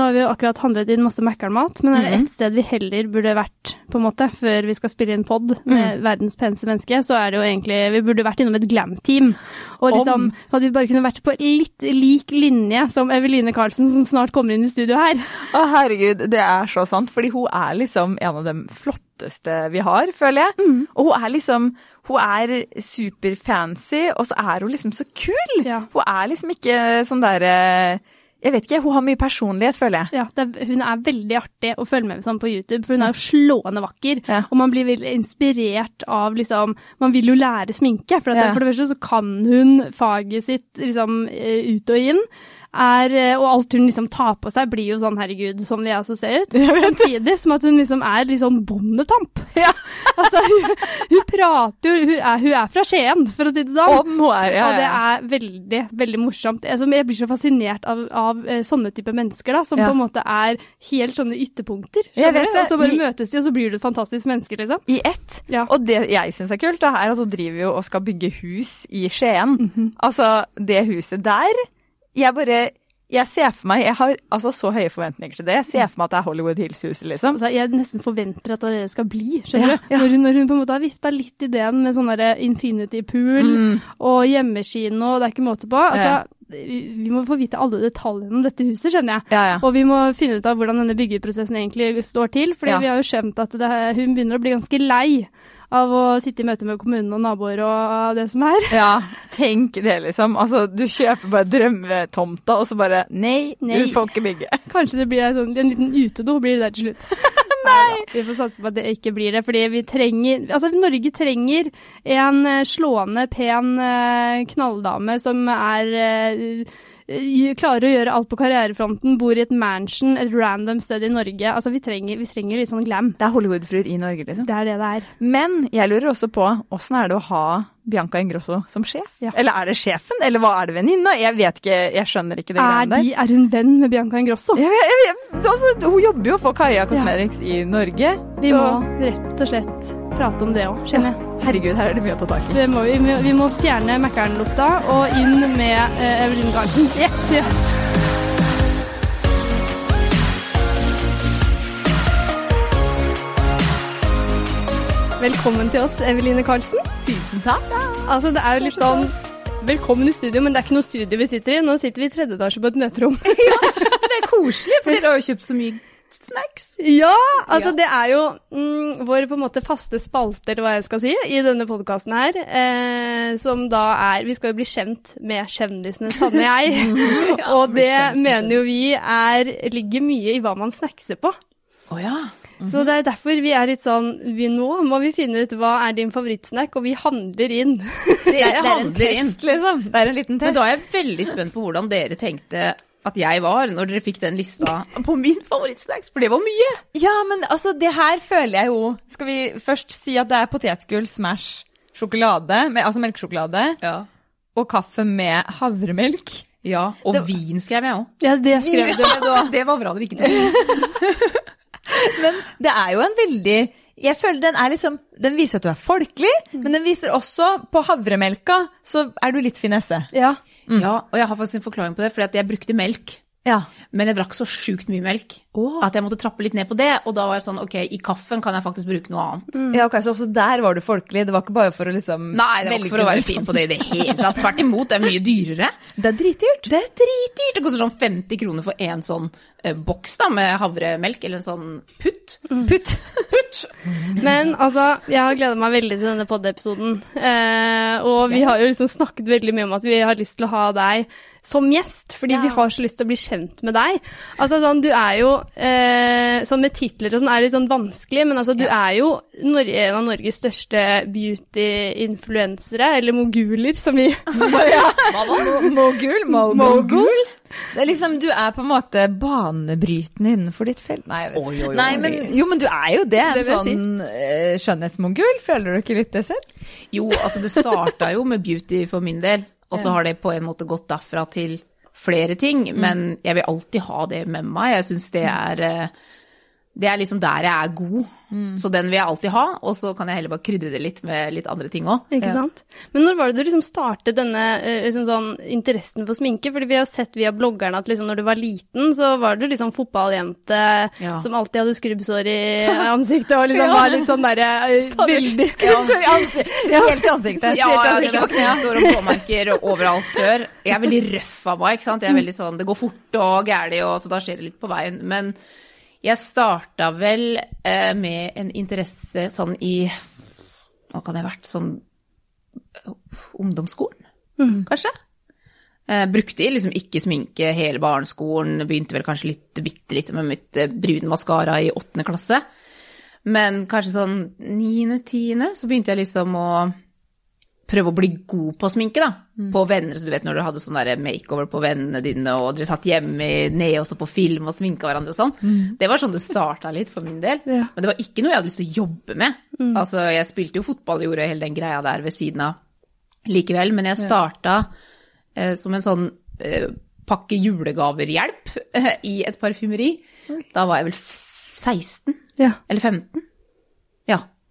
Nå har vi jo akkurat handlet inn masse Mækkern-mat, men er det Mhm. ett sted vi heller burde vært, på en måte, før vi skal spille inn pod Mm. med verdens peneste menneske, så er det jo egentlig Vi burde vært innom et glam-team. Og liksom, Om. så hadde vi bare kunne vært på litt lik linje som Eveline Karlsen, som snart kommer inn i studio her. Å, herregud, det er så sant. Fordi hun er liksom en av de flotteste vi har, føler jeg. Mm. Og hun er liksom Hun er superfancy, og så er hun liksom så kul! Ja. Hun er liksom ikke sånn derre Jeg vet ikke, hun har mye personlighet, føler jeg. Ja, er, hun er veldig artig å følge med sånn på YouTube, for hun er jo slående vakker. Ja. Og man blir veldig inspirert av liksom Man vil jo lære sminke. For, at Ja. for det første så kan hun faget sitt liksom eh, ut og inn. Er, eh, og alt hun liksom tar på seg, blir jo sånn herregud, sånn vil jeg også se ut. Samtidig som at hun liksom er litt sånn bondetamp. Ja. Altså, hun, hun prater jo hun er, hun er fra Skien, for å si det sånn. Og, er, ja, Og det er veldig, veldig morsomt. Altså, Jeg blir så fascinert av, av eh, sånne type mennesker, da, som Ja. på en måte er helt sånne ytterpunkter. Det. Og så bare I- møtes de, og så blir du et fantastisk menneske, liksom. I ett. Ja. Og det jeg syns er kult, da, er at hun driver jo og skal bygge hus i Skien. Mhm. Altså, det huset der Jeg bare Jeg ser for meg Jeg har altså så høye forventninger til det. Jeg ser for meg at det er Hollywood Hills-huset, liksom. Altså, jeg nesten forventer at det skal bli, skjønner Ja, du. ja. Når, hun, når hun på en måte har vifta litt ideen med sånn infinity pool Mm. og hjemmekino, det er ikke måte på. Altså, vi vi må få vite alle detaljene om dette huset, skjønner jeg. Ja, ja. Og vi må finne ut av hvordan denne byggeprosessen egentlig står til. fordi Ja. vi har jo skjønt at det, hun begynner å bli ganske lei av å sitte i møte med kommunen og naboer og det som er. Ja, tenk det, liksom. Altså, du kjøper bare drømmetomta, og så bare Nei, Nei. du får ikke bygge. Kanskje det blir en, sånn, en liten utedo blir det der til slutt. Nei! Vi får satse på at det ikke blir det, fordi vi trenger Altså, Norge trenger en eh, slående, pen eh, knalldame som er eh, Klarer å gjøre alt på karrierefronten, bor i et mansion et random sted i Norge. Altså, vi trenger, vi trenger litt sånn glam. Det er Hollywood-fruer i Norge, liksom. Det er det det er. Men jeg lurer også på åssen er det å ha Bianca Ingrosso som sjef? Ja. Eller er det sjefen, eller hva er det venninna? Jeg vet ikke, jeg skjønner ikke det greiene der. de, er hun venn med Bianca Ingrosso? Jeg, jeg, jeg, altså, hun jobber jo for Kaja Cosmetics i Norge. Vi så må rett og slett prate om det òg, kjenner jeg. herregud, her er det mye å ta tak i. Det må vi, vi, må fjerne Mækkern-lukta og inn med uh, Evelyn Garden. Yes, yes. Velkommen til oss, Eveline Karlsen. Tusen takk. Altså, det er jo litt sånn Velkommen i studio, men det er ikke noe studio vi sitter i. Nå sitter vi i tredje etasje på et møterom. ja, Det er koselig, for dere har jo kjøpt så mye snacks. Ja, altså Ja. det er jo mm, vår på en måte faste spalte, eller hva jeg skal si, i denne podkasten her. Eh, som da er Vi skal jo bli kjent med kjendisene, Sanne jeg. Ja, og det mener jo vi er ligger mye i hva man snackser på. Oh, ja. Så det er derfor vi er litt sånn vi Nå må vi finne ut hva er din favorittsnack, og vi handler inn. Det, Det er en test, inn. liksom. Det er en liten test. Men da er jeg veldig spent på hvordan dere tenkte at jeg var når dere fikk den lista på min favorittsnacks, for det var mye. Ja, men altså, det her føler jeg jo Skal vi først si at det er potetgull smash sjokolade, med, altså melkesjokolade, Ja. og kaffe med havremelk. ja. Og Det- vin skrev jeg òg. Ja, det skrev du. Det var bra dere ikke tok. Men det er jo en veldig Jeg føler den er liksom Den viser at du er folkelig, men den viser også På havremelka så er du litt finesse. Ja. Ja, og jeg har faktisk en forklaring på det, fordi jeg brukte melk. Ja. Men jeg drakk så sjukt mye melk oh. at jeg måtte trappe litt ned på det. Og da var jeg sånn, ok, i kaffen kan jeg faktisk bruke noe annet. ja, ok, Så også der var du folkelig. Det var ikke bare for å liksom Nei, det var ikke for å være fin på det i det hele tatt. Tvert imot, det er mye dyrere. Det er dritdyrt. Det er dritdyrt. Det koster sånn 50 kroner for en sånn boks da, med havremelk, eller en sånn putt. Putt. Putt! Men altså, jeg har gleda meg veldig til denne pod-episoden. Eh, og vi har jo liksom snakket veldig mye om at vi har lyst til å ha deg som gjest, fordi vi har så lyst til å bli kjent med deg. Altså sånn, Du er jo eh, Sånn med titler og sånn er litt sånn vanskelig, men altså du er jo en av Norges største beauty-influensere, eller moguler, som vi Mogul. Mogul? Det er liksom, Du er på en måte banebrytende innenfor ditt felt. Nei, Oi, oi, oi. Nei men, jo, men du er jo det. En Det sånn si. eh, skjønnhetsmogul. Føler du ikke litt det selv? Jo, altså det starta jo med beauty for min del, og så har det på en måte gått derfra til flere ting. Men jeg vil alltid ha det med meg. Jeg syns det er eh, Det er liksom der jeg er god. Så den vil jeg alltid ha, og så kan jeg heller bare krydre det litt med litt andre ting òg. Ikke sant? Men når var det du liksom startet denne eh, liksom sånn, interessen for sminke? Fordi vi har sett via bloggerne at liksom når du var liten, så var du liksom fotballjente Ja. som alltid hadde skrubbsår i ansiktet og liksom var litt sånn derre eh, veldig Skrubbsår i ansiktet. Helt i ansiktet. Ja, ja, det var knesår og blåmerker overalt før. Jeg er veldig røff av meg, ikke sant. Jeg er veldig sånn, det går fort og gæli, og så da skjer det litt på veien. Men jeg starta vel eh, med en interesse sånn i Hva kan det ha vært? Sånn ungdomsskolen, ungdomsskolen, kanskje? Eh, brukte liksom ikke sminke hele barneskolen. Begynte vel kanskje litt bitte litt med mitt brune maskara i åttende klasse. Men kanskje sånn niende-tiende så begynte jeg liksom å prøve å bli god på sminke, da. På venner, så du vet når du hadde sånn makeover på vennene dine, og dere satt hjemme nede også på film og sminka hverandre og sånn. Det var sånn det starta litt for min del. Ja. Men det var ikke noe jeg hadde lyst til å jobbe med. Altså, jeg spilte jo fotball, og gjorde hele den greia der ved siden av likevel, men jeg starta eh, som en sånn eh, pakke julegaver-hjelp eh, i et parfymeri. Da var jeg vel 16 Ja. eller 15.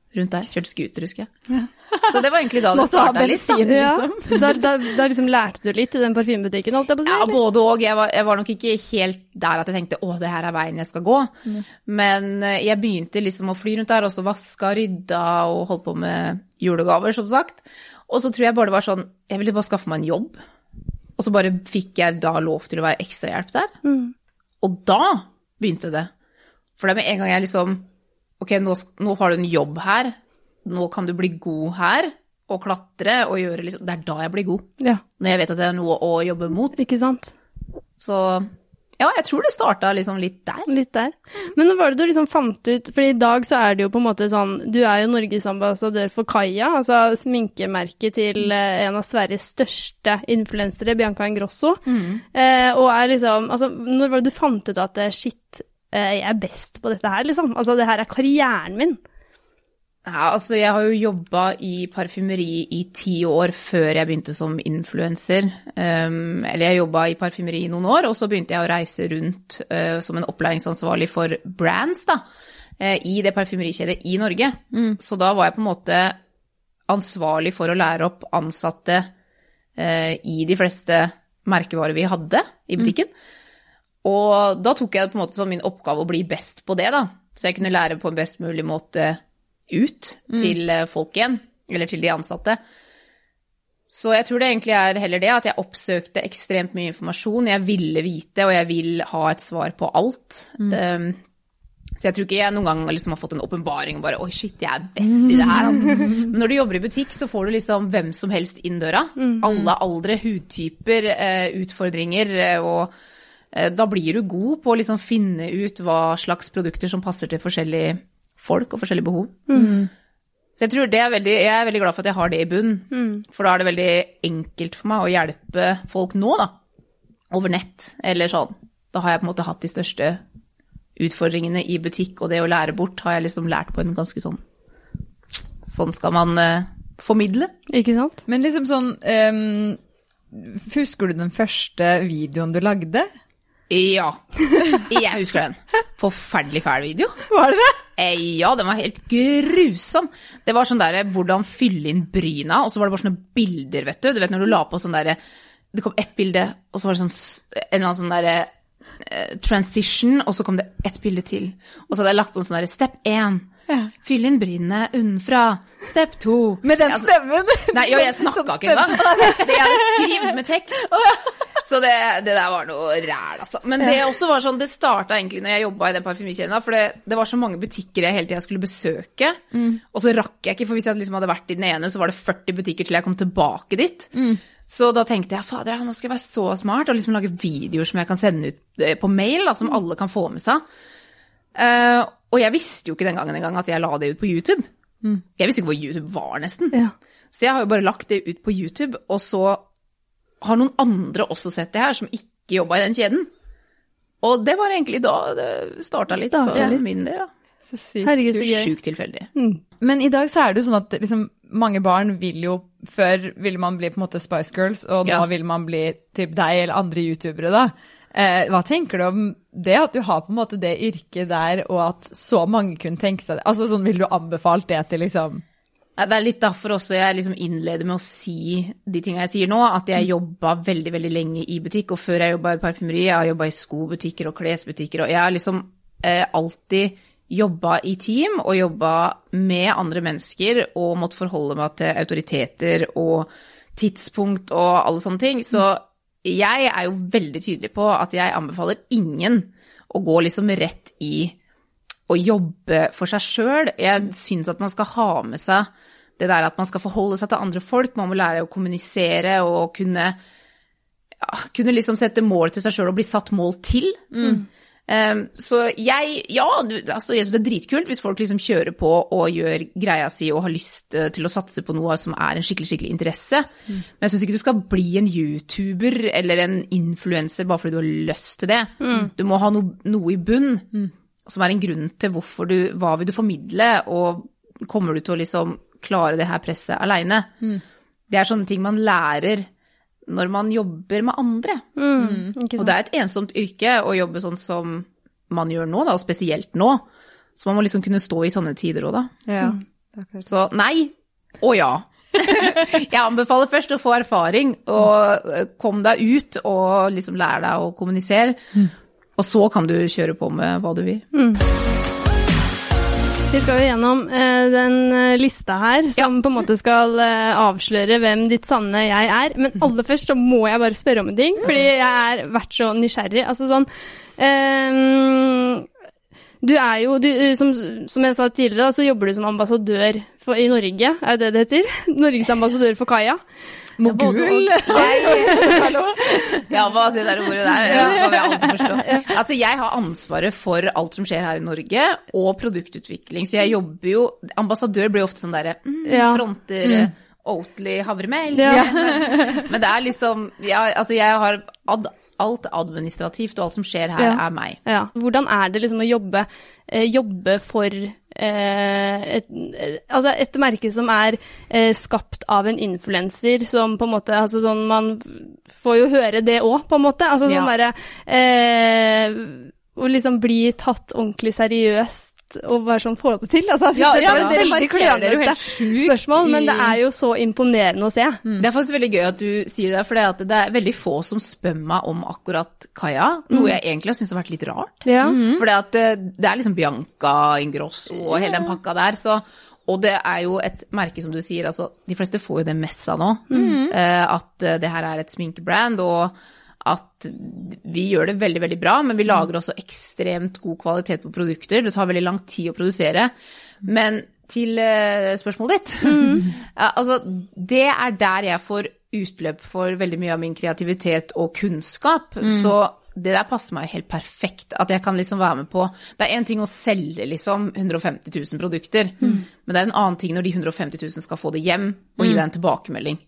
Ja, rundt der. Kjørte scooter, husker jeg. Så det var egentlig da det starta litt. da. ja. liksom. Da, da, da liksom lærte du litt i den parfymebutikken, holdt jeg på å si? Ja, både og. Jeg var, jeg var nok ikke helt der at jeg tenkte å, det her er veien jeg skal gå. Men eh, jeg begynte liksom å fly rundt der, og så vaska, rydda og holdt på med julegaver, som sagt. Og så tror jeg bare det var sånn Jeg ville bare skaffe meg en jobb. Og så bare fikk jeg da lov til å være ekstrahjelp der. Og da begynte det. For det er med en gang jeg liksom Ok, nå, nå har du en jobb her. Nå kan du bli god her. Og klatre og gjøre liksom Det er da jeg blir god. Ja, Når jeg vet at det er noe å jobbe mot. ikke sant? Så ja, jeg tror det starta liksom litt der. Litt der. Men når var det du liksom fant ut For i dag så er det jo på en måte sånn Du er jo norgesambassadør for Kaja, altså sminkemerket til eh, en av Sveriges største influensere, Bianca Ingrosso. Eh, og er liksom Altså, når var det du fant ut at det shit, eh, jeg er best på dette her, liksom? Altså, det her er karrieren min. Ja, altså jeg har jo jobba i parfymeri i ti år før jeg begynte som influenser. Um, eller jeg jobba i parfymeri i noen år, og så begynte jeg å reise rundt uh, som en opplæringsansvarlig for brands da, uh, i det parfymerikjedet i Norge. Så da var jeg på en måte ansvarlig for å lære opp ansatte uh, i de fleste merkevarer vi hadde i butikken. Og da tok jeg det på en måte som min oppgave å bli best på det, da. Så jeg kunne lære på en best mulig måte ut til eh, folk igjen, eller til de ansatte. Så jeg tror det egentlig er heller det, at jeg oppsøkte ekstremt mye informasjon. Jeg ville vite, og jeg vil ha et svar på alt. Um, så jeg tror ikke jeg noen gang liksom har fått en åpenbaring og bare Oi, shit, jeg er best i det her. Altså. Men når du jobber i butikk, så får du liksom hvem som helst inn døra. Alle aldre, hudtyper, eh, utfordringer, eh, og da blir du god på å liksom finne ut hva slags produkter som passer til forskjellige folk og forskjellige behov. Så jeg tror det er veldig, jeg er veldig glad for at jeg har det i bunn, for da er det veldig enkelt for meg å hjelpe folk nå, da. Over nett, eller sånn. Da har jeg på en måte hatt de største utfordringene i butikk, og det å lære bort har jeg liksom lært på en ganske sånn Sånn skal man eh, formidle. Ikke sant? Men liksom sånn um, Husker du den første videoen du lagde? Ja. Jeg husker den. Forferdelig fæl video. Var det det? Eh, ja, den var helt grusom. Det var sånn derre hvordan fylle inn bryna, og så var det bare sånne bilder, vet du. Du vet når du la på sånn derre Det kom ett bilde, og så var det sånn en eller annen sånn derre eh, transition, og så kom det ett bilde til. Og så hadde jeg lagt på en sånn derre step én. Fyll inn brynene unnenfra. Step to. Med den Altså, stemmen? Nei, jo, jeg snakka ikke engang. Det jeg hadde skrevet med tekst. Så det, det der var noe ræl, altså. Men det også var sånn, det starta egentlig når jeg jobba i den parfymekjeden, for det, det var så mange butikker jeg hele tida skulle besøke. Og så rakk jeg ikke, for hvis jeg liksom hadde vært i den ene, så var det 40 butikker til jeg kom tilbake dit. Så da tenkte jeg fader, nå skal jeg være så smart og liksom lage videoer som jeg kan sende ut eh, på mail, da, som alle kan få med seg. Uh, og jeg visste jo ikke den gangen engang at jeg la det ut på YouTube. Jeg visste ikke hvor YouTube var, nesten. Ja. Så jeg har jo bare lagt det ut på YouTube, og så har noen andre også sett det her, som ikke jobba i den kjeden. Og det var egentlig da det starta litt starta for litt. min del. Ja. Så sykt. Herregud, så gøy. Sjukt tilfeldig. Men i dag så er det jo sånn at liksom, mange barn vil jo Før ville man bli på en måte Spice Girls, og nå Ja. vil man bli typ deg eller andre youtubere, da. Eh, hva tenker du om det, at du har på en måte det yrket der, og at så mange kunne tenke seg det? Altså, sånn, Vil du anbefalt det til liksom Det er litt derfor også jeg liksom innleder med å si de tinga jeg sier nå, at jeg jobba veldig veldig lenge i butikk. Og før jeg jobba i parfymeri, jeg har jobba i skobutikker og klesbutikker, og jeg har liksom eh, alltid jobba i team og jobba med andre mennesker og måtte forholde meg til autoriteter og tidspunkt og alle sånne ting. Så jeg er jo veldig tydelig på at jeg anbefaler ingen å gå liksom rett i å jobbe for seg sjøl. Jeg syns at man skal ha med seg det der at man skal forholde seg til andre folk. Man må lære å kommunisere og kunne, ja, kunne liksom sette mål til seg sjøl og bli satt mål til. Um, så jeg Ja, du, altså, jeg syns det er dritkult hvis folk liksom kjører på og gjør greia si og har lyst eh, til å satse på noe som er en skikkelig, skikkelig interesse. Men jeg syns ikke du skal bli en YouTuber eller en influenser bare fordi du har lyst til det. Du må ha no, noe i bunn som er en grunn til hvorfor du Hva vil du formidle, og kommer du til å liksom klare det her presset aleine? Det er sånne ting man lærer når man jobber med andre. Mm, ikke Og det er et ensomt yrke å jobbe sånn som man gjør nå, da, og spesielt nå. Så man må liksom kunne stå i sånne tider òg, da. Ja. Så nei og ja. Jeg anbefaler først å få erfaring, og eh, kom deg ut og liksom lær deg å kommunisere. Og så kan du kjøre på med hva du vil. Vi skal jo gjennom eh, den eh, lista her, som på en måte skal eh, avsløre hvem ditt sanne jeg er. Men aller først så må jeg bare spørre om en ting, fordi jeg har vært så nysgjerrig. Altså sånn eh, Du er jo, du, eh, som, som jeg sa tidligere, så jobber du som ambassadør for, i Norge, er det det heter? Norges ambassadør for Kaja. Mogul? Hallo? Ja, hva det der ordet der, ja, vil jeg alltid forstå. Altså, jeg har ansvaret for alt som skjer her i Norge, og produktutvikling. Så jeg jobber jo Ambassadør blir ofte sånn derre mm, Ja. fronter mm. Oatly havremel. Ja. Men, men det er liksom ja, Altså, jeg har ad, alt administrativt, og alt som skjer her, Ja. er meg. Ja. Hvordan er det liksom å jobbe, eh, jobbe for eh, et, eh, altså et merke som er eh, skapt av en influenser, som på en måte altså sånn, Man får jo høre det òg, på en måte. Altså sånn Ja. derre eh, Å liksom bli tatt ordentlig seriøst og bare sånn få det til. Altså, Ja, ja, er men et dere veldig klønete spørsmål, men det er jo så imponerende å se. Det er faktisk veldig gøy at du sier det, for det, er veldig få som spør meg om akkurat Kaja. Noe jeg egentlig har syntes har vært litt rart. Ja. For det, det er liksom Bianca Ingrosso og hele den pakka der. Så, og det er jo et merke, som du sier, altså de fleste får jo det messa nå. eh, at eh, det her er et sminkebrand, og at vi gjør det veldig, veldig bra, men vi lager også ekstremt god kvalitet på produkter. Det tar veldig lang tid å produsere. Men til eh, spørsmålet ditt. Mm. altså, det er der jeg får utløp for veldig mye av min kreativitet og kunnskap. Så det der passer meg helt perfekt. At jeg kan liksom være med på Det er én ting å selge liksom 150 000 produkter, men det er en annen ting når de 150 000 skal få det hjem og gi deg en tilbakemelding.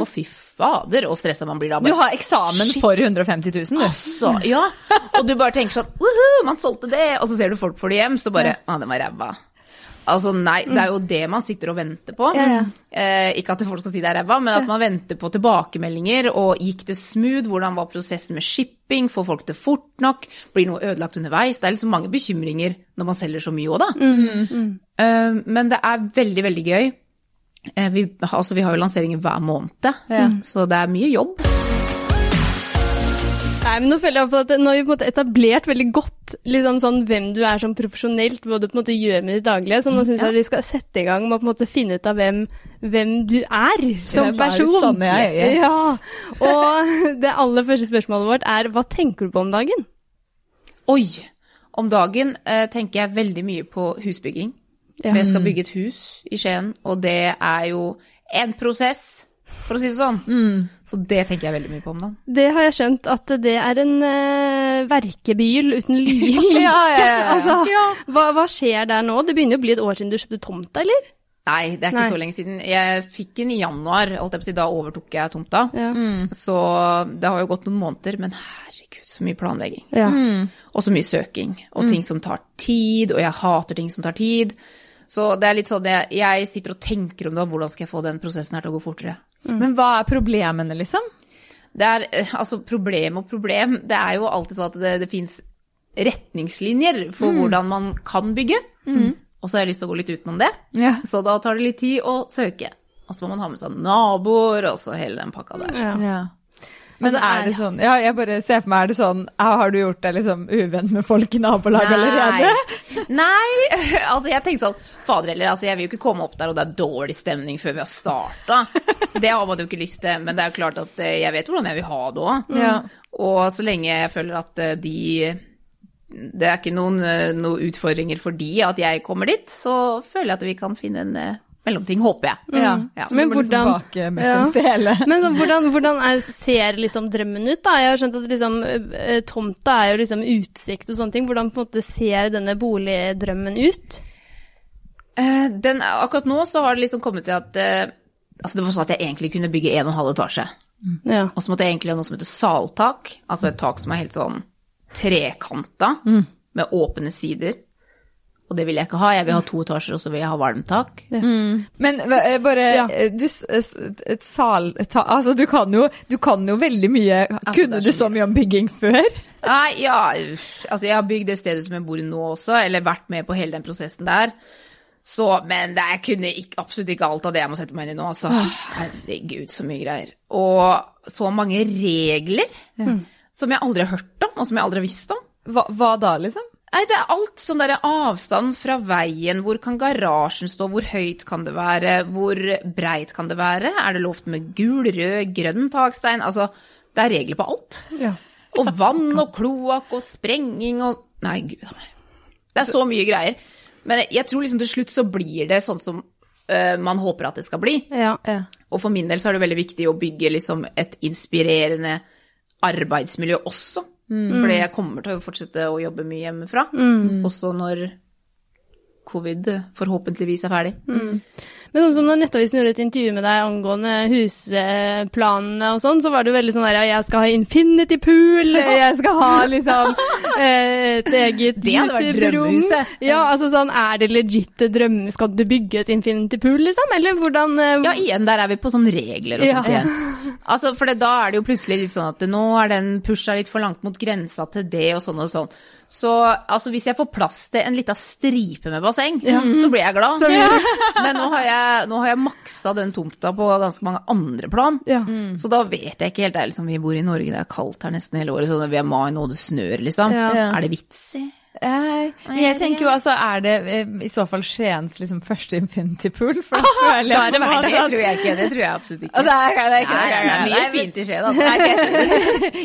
For fy fader, og stressa man blir da. Du har eksamen Shit. for 150 000, du. Altså, ja. Og du bare tenker sånn man solgte det! Og så ser du folk får det hjem, så bare Å, den var ræva. Altså nei, det er jo det man sitter og venter på. Ja, ja. Eh, ikke at folk skal si det er ræva, men at man venter på tilbakemeldinger. Og gikk det smooth? Hvordan var prosessen med shipping? Får folk det fort nok? Blir noe ødelagt underveis? Det er liksom mange bekymringer når man selger så mye òg, da. Eh, men det er veldig, veldig gøy. Eh, vi, altså, vi har jo lanseringer hver måned, Ja. så det er mye jobb. Nei, men nå føler jeg at Nå har vi på en måte etablert veldig godt liksom sånn, hvem du er som profesjonelt, hva du på en måte gjør med ditt daglige. Så nå syns jeg at vi skal sette i gang med å på en måte finne ut av hvem, hvem du er som er person. Sånn jeg? Yes. Ja. Og det aller første spørsmålet vårt er hva tenker du på om dagen? Oi! Om dagen eh, tenker jeg veldig mye på husbygging. Ja. For jeg skal bygge et hus i Skien, og det er jo en prosess, for å si det sånn. Så det tenker jeg veldig mye på om dagen. Det har jeg skjønt at det er en uh, verkebyl uten like. Ja, ja, ja, ja. Altså, hva, hva skjer der nå? Det begynner jo å bli et år siden du kjøpte tomta, eller? Nei, det er ikke Nei. så lenge siden. Jeg fikk den i januar, holdt jeg på å si, da overtok jeg tomta. Ja. Så det har jo gått noen måneder, men herregud, så mye planlegging. ja. Og så mye søking, og ting som tar tid, og jeg hater ting som tar tid. Så det er litt sånn, jeg, jeg sitter og tenker om det, hvordan skal jeg få den prosessen her til å gå fortere. Men hva er problemene, liksom? Det er eh, altså problem og problem. Det er jo alltid sånn at det, det fins retningslinjer for hvordan man kan bygge. Og så har jeg lyst til å gå litt utenom det, Ja. så da tar det litt tid å søke. Og så må man ha med seg naboer, og så hele den pakka der. Ja. Men Altså, er det sånn Ja, jeg bare ser for meg, er det sånn Har du gjort deg liksom uvenn med folk i nabolaget allerede? Nei, altså jeg tenker sånn Fader heller, altså jeg vil jo ikke komme opp der og det er dårlig stemning før vi har starta. Det har man jo ikke lyst til, men det er jo klart at eh, jeg vet hvordan jeg vil ha det òg. Ja. Og så lenge jeg føler at eh, de Det er ikke noen, eh, noen utfordringer for de at jeg kommer dit, så føler jeg at vi kan finne en mellomting, håper jeg. Ja. Ja. Så Men må liksom ja. Men så, hvordan, hvordan er, ser liksom drømmen ut, da? Jeg har skjønt at liksom, eh, tomta er jo liksom utsikt og sånne ting. Hvordan på en måte ser denne boligdrømmen ut? Eh, Den, akkurat nå så har det liksom kommet til at eh, Altså det var sånn at jeg egentlig kunne bygge en og en halv etasje. Ja. Og så måtte jeg egentlig ha noe som heter saltak, altså et tak som er helt sånn trekanta, med åpne sider. Og det vil jeg ikke ha. Jeg vil ha to etasjer, og så vil jeg ha varmt tak. Men eh, bare Ja. eh, du, s- et sal, ta, altså, du, kan jo, du kan jo veldig mye Altså, Kunne så du så mye om bygging før? Nei, ja, altså jeg har bygd det stedet som jeg bor i nå også, eller vært med på hele den prosessen der. Så, men det er kunne ikke, absolutt ikke alt av det jeg må sette meg inn i nå, altså. Herregud, så mye greier. Og så mange regler som jeg aldri har hørt om, og som jeg aldri har visst om. Hva, hva da, liksom? Nei, det er alt sånn derre avstand fra veien. Hvor kan garasjen stå? Hvor høyt kan det være? Hvor breit kan det være? Er det lovt med gul, rød, grønn takstein? Altså, det er regler på alt. Ja. Og vann og kloakk og sprenging og Nei, gud a meg. Det er så mye greier. Men jeg tror liksom til slutt så blir det sånn som uh, man håper at det skal bli. Ja. Ja. Og for min del så er det veldig viktig å bygge liksom et inspirerende arbeidsmiljø også. Fordi jeg kommer til å fortsette å jobbe mye hjemmefra. Også når covid forhåpentligvis er ferdig. Men sånn som når Nettavisen gjorde et intervju med deg angående husplanene og sånn, så var det jo veldig sånn der ja, jeg skal ha infinity pool, jeg skal ha liksom eh, et eget Det hadde vært drømmehuset. Ja, altså sånn, er det legit drømme, skal du bygge et infinity pool, liksom? Eller hvordan eh, Ja, igjen, der er vi på sånne regler og Ja. sånt igjen. Altså, for det, da er det jo plutselig litt sånn at nå er den pusha litt for langt mot grensa til det og sånn og sånn. Så altså, hvis jeg får plass til en lita stripe med basseng, så blir jeg glad. Så Men nå har, jeg, nå har jeg maksa den tomta på ganske mange andre plan. Ja. Så da vet jeg ikke helt. Det er liksom, vi bor i Norge, det er kaldt her nesten hele året, så vi er mai nå, det snør, liksom. Ja. Ja. Er det vits i? Nei, men jeg tenker jo altså, er det eh, i så fall Skiens liksom første infinity pool? For da føler jeg er det verdt det. Det tror jeg ikke. Det tror jeg absolutt ikke. det er, det er ikke Nei, det er mye nei, fint i Skien, altså.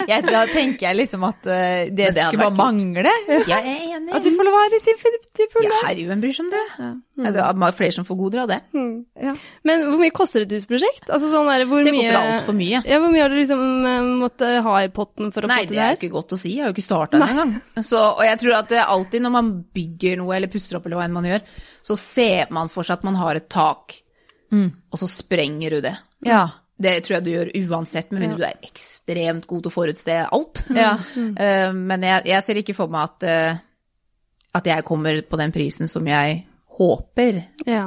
jeg, Da tenker jeg liksom at uh, det, det skulle bare vært mangle. Jeg er enig. At du får lov å ha litt infinity pool. Ja, herregud, hvem bryr seg om det? Ja, Det er flere som får goder av det. Ja. Men hvor mye koster et husprosjekt? Altså, sånn der, hvor Det koster altfor mye. Ja, hvor mye har du liksom eh, måttet ha i potten for å Nei, få til det det er jo ikke godt å si. Jeg har jo ikke starta engang. Så, og jeg tror at det alltid når man bygger noe eller puster opp eller hva enn man gjør, så ser man for seg at man har et tak, og så sprenger du det. Ja. Det tror jeg du gjør uansett, med mindre du er ekstremt god til å forutse alt. Ja. Eh, Men jeg, jeg ser ikke for meg at, eh, at jeg kommer på den prisen som jeg håper. Ja.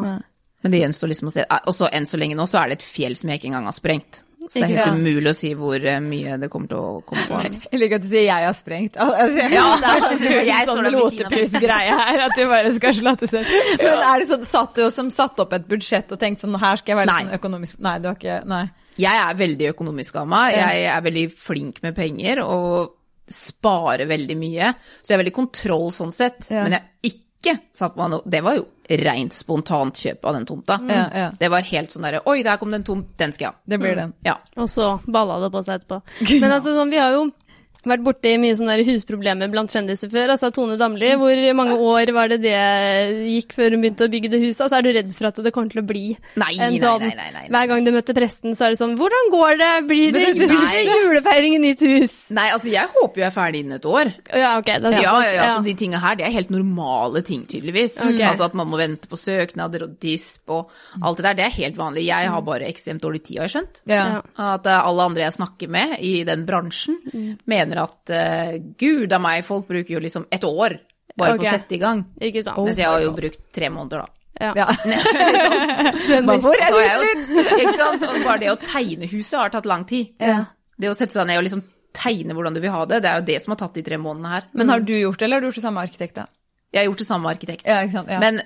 Men det gjenstår liksom å se. Og så enn så lenge nå så er det et fjell som jeg ikke engang har sprengt. Så det er helt umulig å si hvor eh, mye det kommer til å komme på. Altså. Jeg liker at du sier 'jeg har sprengt'. Altså, jeg, Ja, det er en sånn, sånn lotepusgreie her, at du bare skal slåtte selv. Men er det sånn, satt du som satt opp et budsjett og tenkte sånn, her skal jeg være litt sånn økonomisk Nei, du har ikke Nei. Jeg er veldig økonomisk av meg. Jeg er veldig flink med penger og sparer veldig mye. Så jeg har veldig kontroll sånn sett. Ja. Men jeg er ikke satt meg noe Det var jo rent spontant kjøp av den tomta. Ja, ja. Det var helt sånn derre Oi, der kom det en tomt, den skal jeg ha. Det blir den. Ja. Og så balla det på seg etterpå. Men altså, sånn, vi har jo vært borti mye sånne der husproblemer blant kjendiser før. Altså Tone Damli, hvor mange år var det det gikk før hun begynte å bygge det huset? Altså Er du redd for at det kommer til å bli Nei, en sånn nei, nei, nei, nei. Hver gang du møter presten, så er det sånn Hvordan går det? Blir det Men det- hus, julefeiring i nytt hus? Nei, altså jeg håper jo jeg er ferdig innen et år. Ja, ok. Det er Ja, ja, ja, så de tinga her, det er helt normale ting, tydeligvis. Okay. Altså at man må vente på søknader og disp og alt det der, det er helt vanlig. Jeg har bare ekstremt dårlig tid, har jeg skjønt. Ja. At eh, alle andre jeg snakker med i den bransjen, Mm. Mener at uh, gud a meg, folk bruker jo liksom et år bare på å sette i gang. Ikke sant? Mens jeg har jo brukt tre måneder, da. Ja. Ja. Skjønner. Hvor er jo, ikke sant? Og bare det å tegne huset har tatt lang tid. Ja. Det å sette seg ned og liksom tegne hvordan du vil ha det, det er jo det som har tatt de tre månedene her. Men har du gjort det, eller har du gjort det samme arkitekt? da? Jeg har gjort det samme arkitekt. Ja, ikke sant? Ja, Men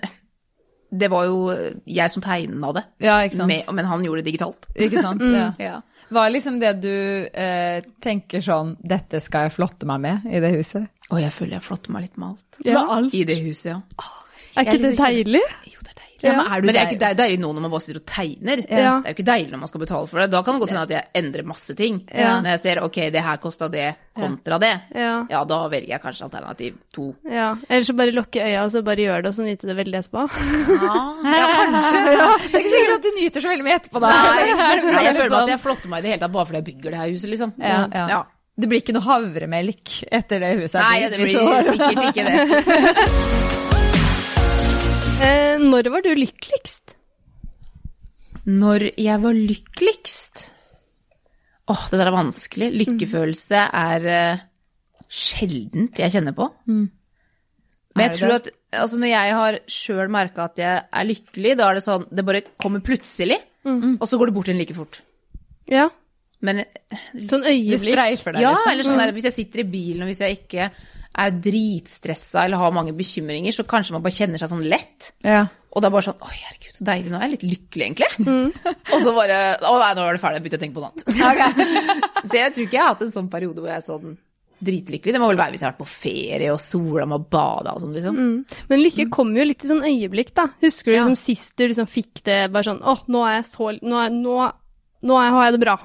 det var jo jeg som tegna det, ja ikke sant? med, men han gjorde det digitalt. Ikke sant? Ja. Ja. Hva er liksom det du eh, tenker sånn Dette skal jeg flotte meg med i det huset? Å, jeg føler jeg flotter meg litt med alt. Ja. alt? I det huset, ja. Er ikke det liksom deilig? Ja, men er du Men det er jo ikke det er deilig nå når man bare sitter og tegner. Ja. Det er jo ikke deilig når man skal betale for det. Da kan det godt hende at jeg endrer masse ting. Ja. Når jeg ser ok, det her kosta det kontra det, Ja. ja da velger jeg kanskje alternativ to. ja. Eller så bare lukke øya og så bare gjør det, og så nyte det veldig etterpå. Ja, kanskje. Det er ikke sikkert at du nyter så veldig mye etterpå, da. Nei, nei, jeg føler meg sånn? at jeg flotter meg i det hele tatt bare fordi jeg bygger det her huset, liksom. ja, ja. Ja. Det blir ikke noe havremelk etter det huset? er Nei, det blir sikkert ikke det. Eh, når var du lykkeligst? Når jeg var lykkeligst Åh, det der er vanskelig. Lykkefølelse er uh, sjeldent jeg kjenner på. Men Er jeg tror at altså når jeg har sjøl merka at jeg er lykkelig, da er det sånn Det bare kommer plutselig, og så går det bort igjen like fort. Ja. Men Sånn Det øyeblikk. streifer deg, ja, liksom. eller sånn der, hvis jeg sitter i bilen og hvis jeg ikke er dritstressa eller har mange bekymringer, så kanskje man bare kjenner seg sånn lett. Ja. Og det er bare sånn Oi, herregud, så deilig. Nå er jeg litt lykkelig, egentlig. og så bare Å nei, nå er det ferdig. Jeg begynte å tenke på noe annet. så jeg tror ikke jeg har hatt en sånn periode hvor jeg er sånn dritlykkelig. Det må vel være hvis jeg har vært på ferie og sola og bada og sånn, liksom. Mm. Men lykke kommer jo litt i sånn øyeblikk, da. Husker du Ja. liksom sist du liksom fikk det bare sånn Å, nå er jeg så Nå, er, nå, nå har jeg det bra.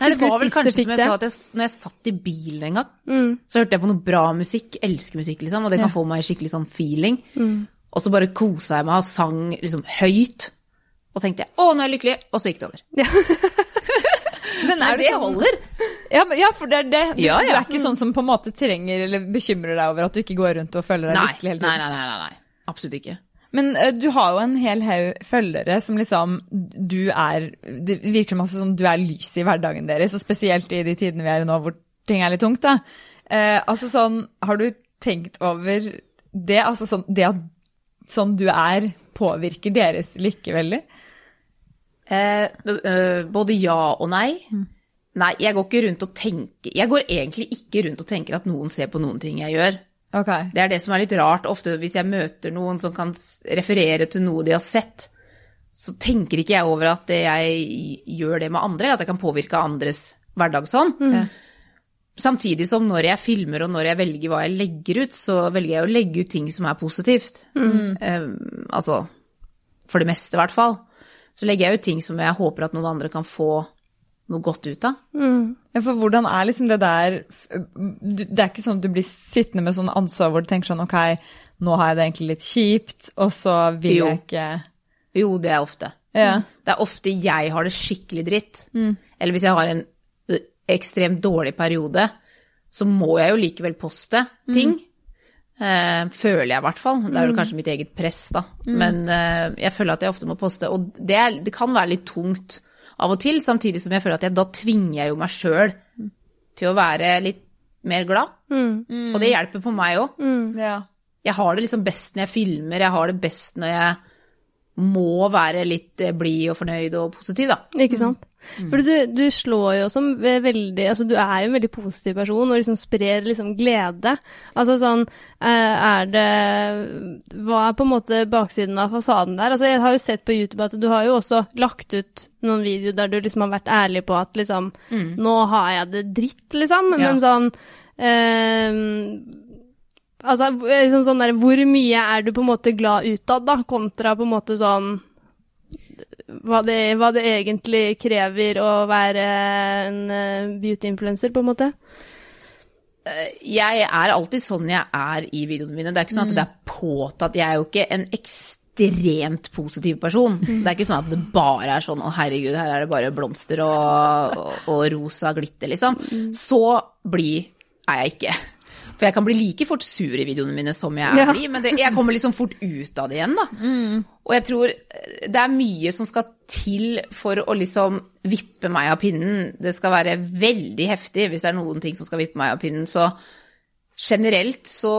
Nei, det var vel kanskje som jeg det? sa, at jeg, når jeg satt i bilen en gang, Mm. så hørte jeg på noe bra musikk. Elsker musikk, liksom, og det kan få meg skikkelig sånn feeling. Mm. Og så bare kosa jeg meg og sang liksom høyt. Og tenkte jeg å, nå er jeg lykkelig, og så gikk det over. Men er du det sånn- holder. Ja, men, ja, for det er det. Du, Ja, ja. du er ikke sånn som på en måte trenger eller bekymrer deg over at du ikke går rundt og føler deg Nei, lykkelig hele nei, tiden. nei, nei, nei, nei. Absolutt ikke. Men uh, du har jo en hel haug følgere som liksom du er Det virker som altså, sånn, du er lyset i hverdagen deres, og spesielt i de tidene vi er i nå hvor ting er litt tungt, da. Uh, altså sånn, har du tenkt over det? Altså sånn, det at sånn du er, påvirker deres lykke veldig? Eh, eh, både ja og nei. Nei, jeg går ikke rundt og tenker Jeg går egentlig ikke rundt og tenker at noen ser på noen ting jeg gjør. Ok. Det er det som er litt rart. Ofte hvis jeg møter noen som kan referere til noe de har sett, så tenker ikke jeg over at det jeg gjør det med andre, eller at jeg kan påvirke andres hverdag sånn. Mm. Samtidig som når jeg filmer og når jeg velger hva jeg legger ut, så velger jeg å legge ut ting som er positivt. Eh, altså for det meste, i hvert fall. Så legger jeg ut ting som jeg håper at noen andre kan få noe godt ut av. Mm. Ja, for hvordan er liksom det der Det er ikke sånn at du blir sittende med sånn ansvar hvor du tenker sånn ok, nå har jeg det egentlig litt kjipt, og så vil Jo. jeg ikke Jo, det er ofte. Ja. Det er ofte jeg har det skikkelig dritt. Eller hvis jeg har en ekstremt dårlig periode, så må jeg jo likevel poste ting. Eh, føler jeg i hvert fall. Det er jo kanskje mitt eget press, da. Men uh, jeg føler at jeg ofte må poste. Og det, er, det kan være litt tungt av og til, samtidig som jeg føler at jeg, da tvinger jeg jo meg sjøl til å være litt mer glad. Mm. Og det hjelper på meg òg. ja. Jeg har det liksom best når jeg filmer, jeg har det best når jeg må være litt eh, blid og fornøyd og positiv, da. Ikke sant? For du, du slår jo som veldig Altså, du er jo en veldig positiv person og liksom sprer liksom glede. Altså sånn eh, Er det Hva er på en måte baksiden av fasaden der? Altså, jeg har jo sett på YouTube at du har jo også lagt ut noen videoer der du liksom har vært ærlig på at liksom Nå har jeg det dritt, liksom. Ja. Men sånn eh, Altså, liksom sånn der, hvor mye er du på en måte glad utad, da, kontra på en måte sånn hva det, hva det egentlig krever å være en uh, beauty-influencer, på en måte. Jeg er alltid sånn jeg er i videoene mine. Det er ikke sånn at det er påtatt. Jeg er jo ikke en ekstremt positiv person. Det er ikke sånn at det bare er sånn å herregud, her er det bare blomster og, og, og rosa glitter, liksom. Så blid er jeg ikke. For jeg kan bli like fort sur i videoene mine som jeg er blid, men det, jeg kommer liksom fort ut av det igjen, da. Og jeg tror eh, det er mye som skal til for å liksom vippe meg av pinnen. Det skal være veldig heftig hvis det er noen ting som skal vippe meg av pinnen. Så generelt så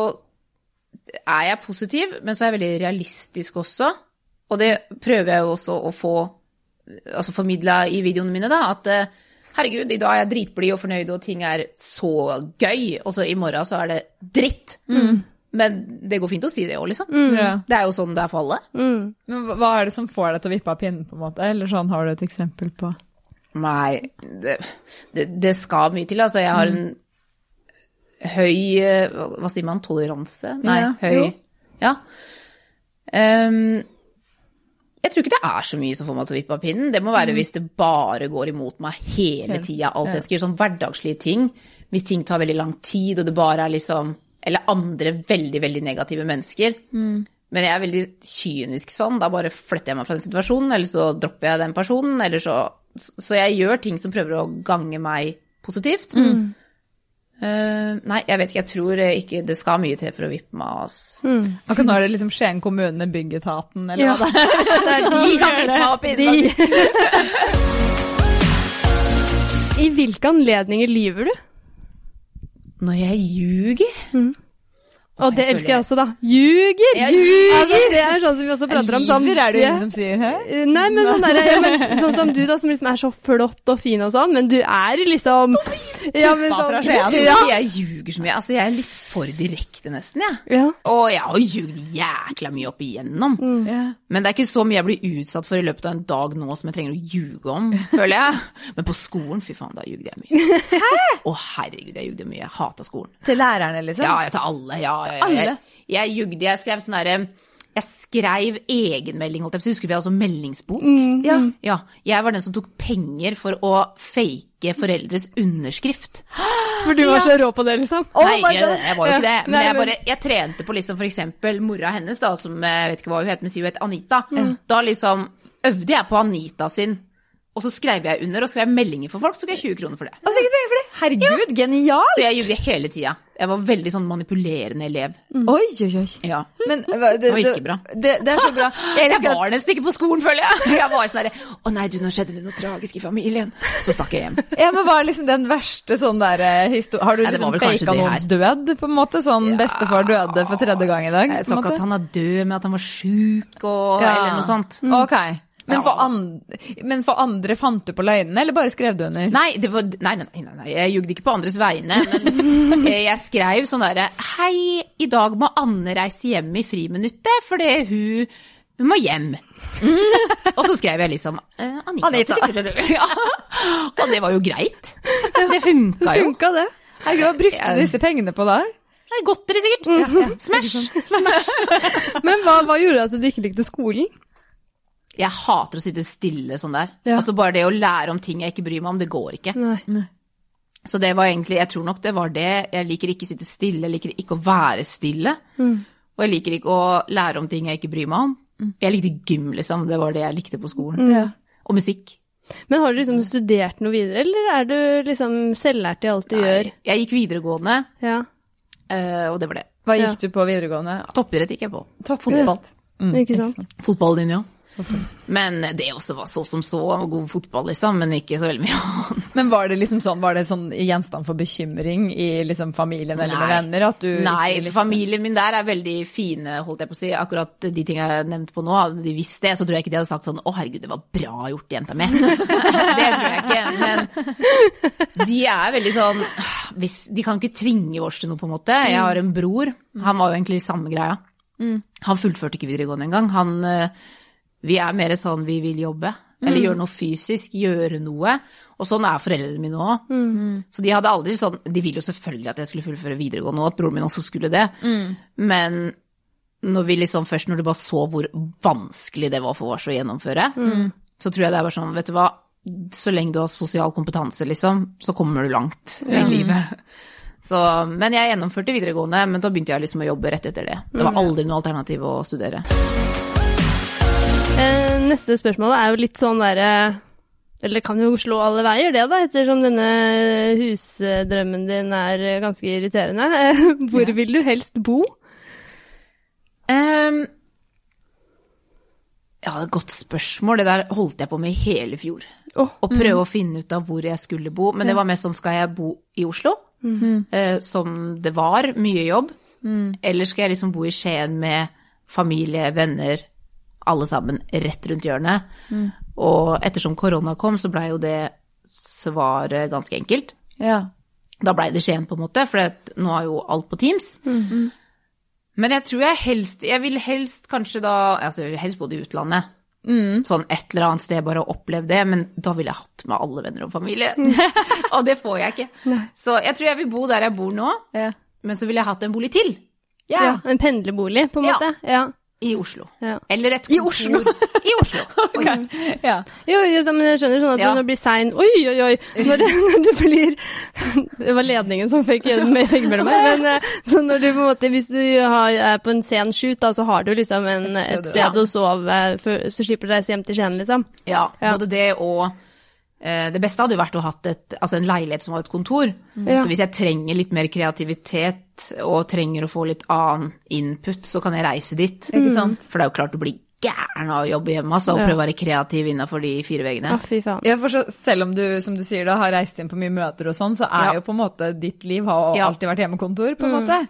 er jeg positiv, men så er jeg veldig realistisk også. Og det prøver jeg jo også å få altså formidla i videoene mine, da. At eh, herregud, i dag er jeg dritblid og fornøyd, og ting er så gøy, og så i morgen så er det dritt. Men det går fint å si det òg, liksom. Mm. Det er jo sånn det er for alle. Mm. Men hva- er det som får deg til å vippe av pinnen, på en måte? Eller sånn, har du et eksempel på Nei, det, det, det skal mye til. Altså, jeg har en høy eh, Hva sier man? Toleranse? Nei, Ja, høy jo. Ja. Ehm, jeg tror ikke det er så mye som får meg til å vippe av pinnen. Det må være hvis det bare går imot meg hele tida. Alt jeg skal gjøre, sånn hverdagslige ting. Hvis ting tar veldig lang tid, og det bare er liksom Eller andre veldig, veldig negative mennesker. Men jeg er veldig kynisk sånn. Da bare flytter jeg meg fra den situasjonen, eller så dropper jeg den personen, eller så Så jeg gjør ting som prøver å gange meg positivt. Eh, nei, jeg vet ikke. Jeg tror ikke det skal mye til for å vippe meg av. ass. Akkurat nå er det liksom Skien kommune, Byggetaten, eller Ja. hva det er. Det de kan vippe meg opp pinnen. I hvilke anledninger lyver du? Når jeg ljuger Og det elsker jeg også, da. Ljuger! Jeg ljuger! Altså, det er sånn som vi også prater om. Sånn, Lyver er det jo ingen som sier, hæ? Eh, Nei, men sånn, der, ja, men, sånn som du, da, som liksom er så flott og fin og sånn, men du er liksom ja, men fra sånn, Skien. Jeg tror ja. ikke jeg ljuger så mye. Altså, jeg er litt for direkte, nesten, jeg. Ja. Og jeg har ljugd jækla mye opp igjennom. Ja. Men det er ikke så mye jeg blir utsatt for i løpet av en dag nå som jeg trenger å ljuge om, føler jeg. Men på skolen, fy faen, da ljugde jeg mye. Hæ? Å herregud, jeg ljugde mye. Jeg hata skolen. Til lærerne, liksom? Ja, jeg til alle. Ja, ja, ja. Alle? Jeg, jeg ljugde. Jeg skrev sånn derre Jeg skrev egenmelding, holdt jeg på å si. Husker vi hadde meldingsbok? meldingsbok? Ja. Ja. Jeg var den som tok penger for å fake foreldres underskrift. For du var så rå på det, liksom. Oh Nei, jeg, jeg var jo ikke det. Ja. Men Nei, jeg, bare, jeg trente på liksom eksempel mora hennes, da, som jeg vet ikke hva hun heter, men sier hun heter Anita. Da liksom øvde jeg på Anita sin, og så skrev jeg under og skrev meldinger for folk, så tok jeg 20 kroner for det. Altså, ikke penger for det. Herregud, genial! Så jeg jugde hele tida. Jeg var veldig sånn manipulerende elev. Oi, oi, oi. Ja. Men det, Det var ikke bra. Det, det er så bra. Jeg Jeg var at, nesten ikke på skolen, føler jeg. Jeg var sånn derre Å nei, du, nå skjedde det noe tragisk i familien. Så stakk jeg hjem. ja, men hva er liksom den verste sånn der historien Har du ja, liksom faka noens død, på en måte? Sånn bestefar døde for tredje gang i dag? Jeg sa ikke at han er død, men at han var sjuk og Ja. eller noe sånt. Ok. Men for, andre, men for andre fant du på løgnene, eller bare skrev du under? Nei, det var, nei, nei, nei, nei, jeg jugde ikke på andres vegne, men eh, jeg skrev sånn derre Hei, i dag må Anne reise hjem i friminuttet fordi hun, hun må hjem. Og så skrev jeg liksom eh, Anita. Anita. Ja. Og det var jo greit. Det funka jo. Funka det? Herregud, hva brukte du disse pengene på da? Det er Godteri, sikkert. Smash. Smash. Men hva, hva gjorde at du ikke likte skolen? Jeg hater å sitte stille sånn der. Ja. Altså Bare det å lære om ting jeg ikke bryr meg om, det går ikke. Nei. Så det var egentlig, jeg tror nok det var det. Jeg liker ikke å sitte stille, jeg liker ikke å være stille. Og jeg liker ikke å lære om ting jeg ikke bryr meg om. Jeg likte gym, liksom. Det var det jeg likte på skolen. Ja. Og musikk. Men har du liksom studert noe videre, eller er du liksom selvlært i alt du Nei, gjør? jeg gikk videregående, Ja. eh, og det var det. Hva Ja. gikk du på videregående? Toppidrett gikk jeg på. Toppidrett. Fotball. Mm, Ikke Men det også var så som så. God fotball, liksom. Men ikke så veldig mye annet. Men var det liksom sånn, var det sånn gjenstand for bekymring i liksom familien eller med Nei. venner? At du Nei, likte- familien min der er veldig fine, holdt jeg på å si. Akkurat de tingene jeg nevnte på nå, hadde de visst det, så tror jeg ikke de hadde sagt sånn å herregud, det var bra gjort, jenta mi. det tror jeg ikke. Men de er veldig sånn hvis, De kan ikke tvinge oss til noe, på en måte. Jeg har en bror, han var jo egentlig samme greia. Han fullførte ikke videregående engang. Han eh, Vi er mer sånn vi vil jobbe. Eller gjøre noe fysisk, gjøre noe. Og sånn er foreldrene mine òg. Så de hadde aldri sånn De ville jo selvfølgelig at jeg skulle fullføre videregående, og at broren min også skulle det. Men når vi liksom først når du bare så hvor vanskelig det var for oss å gjennomføre, så tror jeg det er bare sånn, vet du hva, så lenge du har sosial kompetanse, liksom, så kommer du langt i livet. Så, men jeg gjennomførte videregående, men da begynte jeg liksom å jobbe rett etter det. Det var aldri noe alternativ å studere. Eh, neste spørsmål er jo litt sånn derre Eller det kan jo slå alle veier, det, da, ettersom denne husdrømmen din er ganske irriterende. Eh, Hvor Ja. vil du helst bo? Um, ja, det er et godt spørsmål. Det der holdt jeg på med i hele fjor. Åh, Å prøve å finne ut av hvor jeg skulle bo. Men det var mest sånn, skal jeg bo i Oslo? Eh, som det var, mye jobb. Eller skal jeg liksom bo i Skien med familie, venner, alle sammen rett rundt hjørnet? Og ettersom korona kom, så blei jo det svaret ganske enkelt. Ja. Da blei det Skien, på en måte, for nå er jo alt på Teams. Men jeg tror jeg helst Jeg vil helst kanskje da Altså, jeg vil helst bodd i utlandet. Sånn et eller annet sted, bare oppleve det. Men da ville jeg hatt med alle venner og familie. og det får jeg ikke. Så jeg tror jeg vil bo der jeg bor nå, Ja. men så ville jeg hatt en bolig til. Ja, en pendlerbolig, på en Ja. måte. Ja. I Oslo. Ja. Eller et kontor. I Oslo! I Oslo. Okay. ja. Jo, jo, så- men jeg skjønner sånn at Ja. når det blir sein Oi, oi, oi! Når det, når det blir Det var ledningen som fikk mellom meg. Men eh, så når du på en måte Hvis du har, er på en sen shoot, da, så har du liksom en, Et et sted, sted, ja. å sove for, så slipper du å reise hjem til Skien, liksom. Ja, både det og Det beste hadde jo vært å ha et, altså en leilighet som var et kontor. Ja. Så hvis jeg trenger litt mer kreativitet og trenger å få litt annen input, så kan jeg reise dit. Ikke sant? For det er jo klart du blir gæren av å jobbe hjemme altså, og Ja. prøve å være kreativ innafor de fire veggene. Faen. Ja, for så, selv om du, som du sier, da, har reist inn på mye møter og sånn, så er Ja. jo på en måte ditt liv har Ja. alltid vært hjemmekontor, på en måte.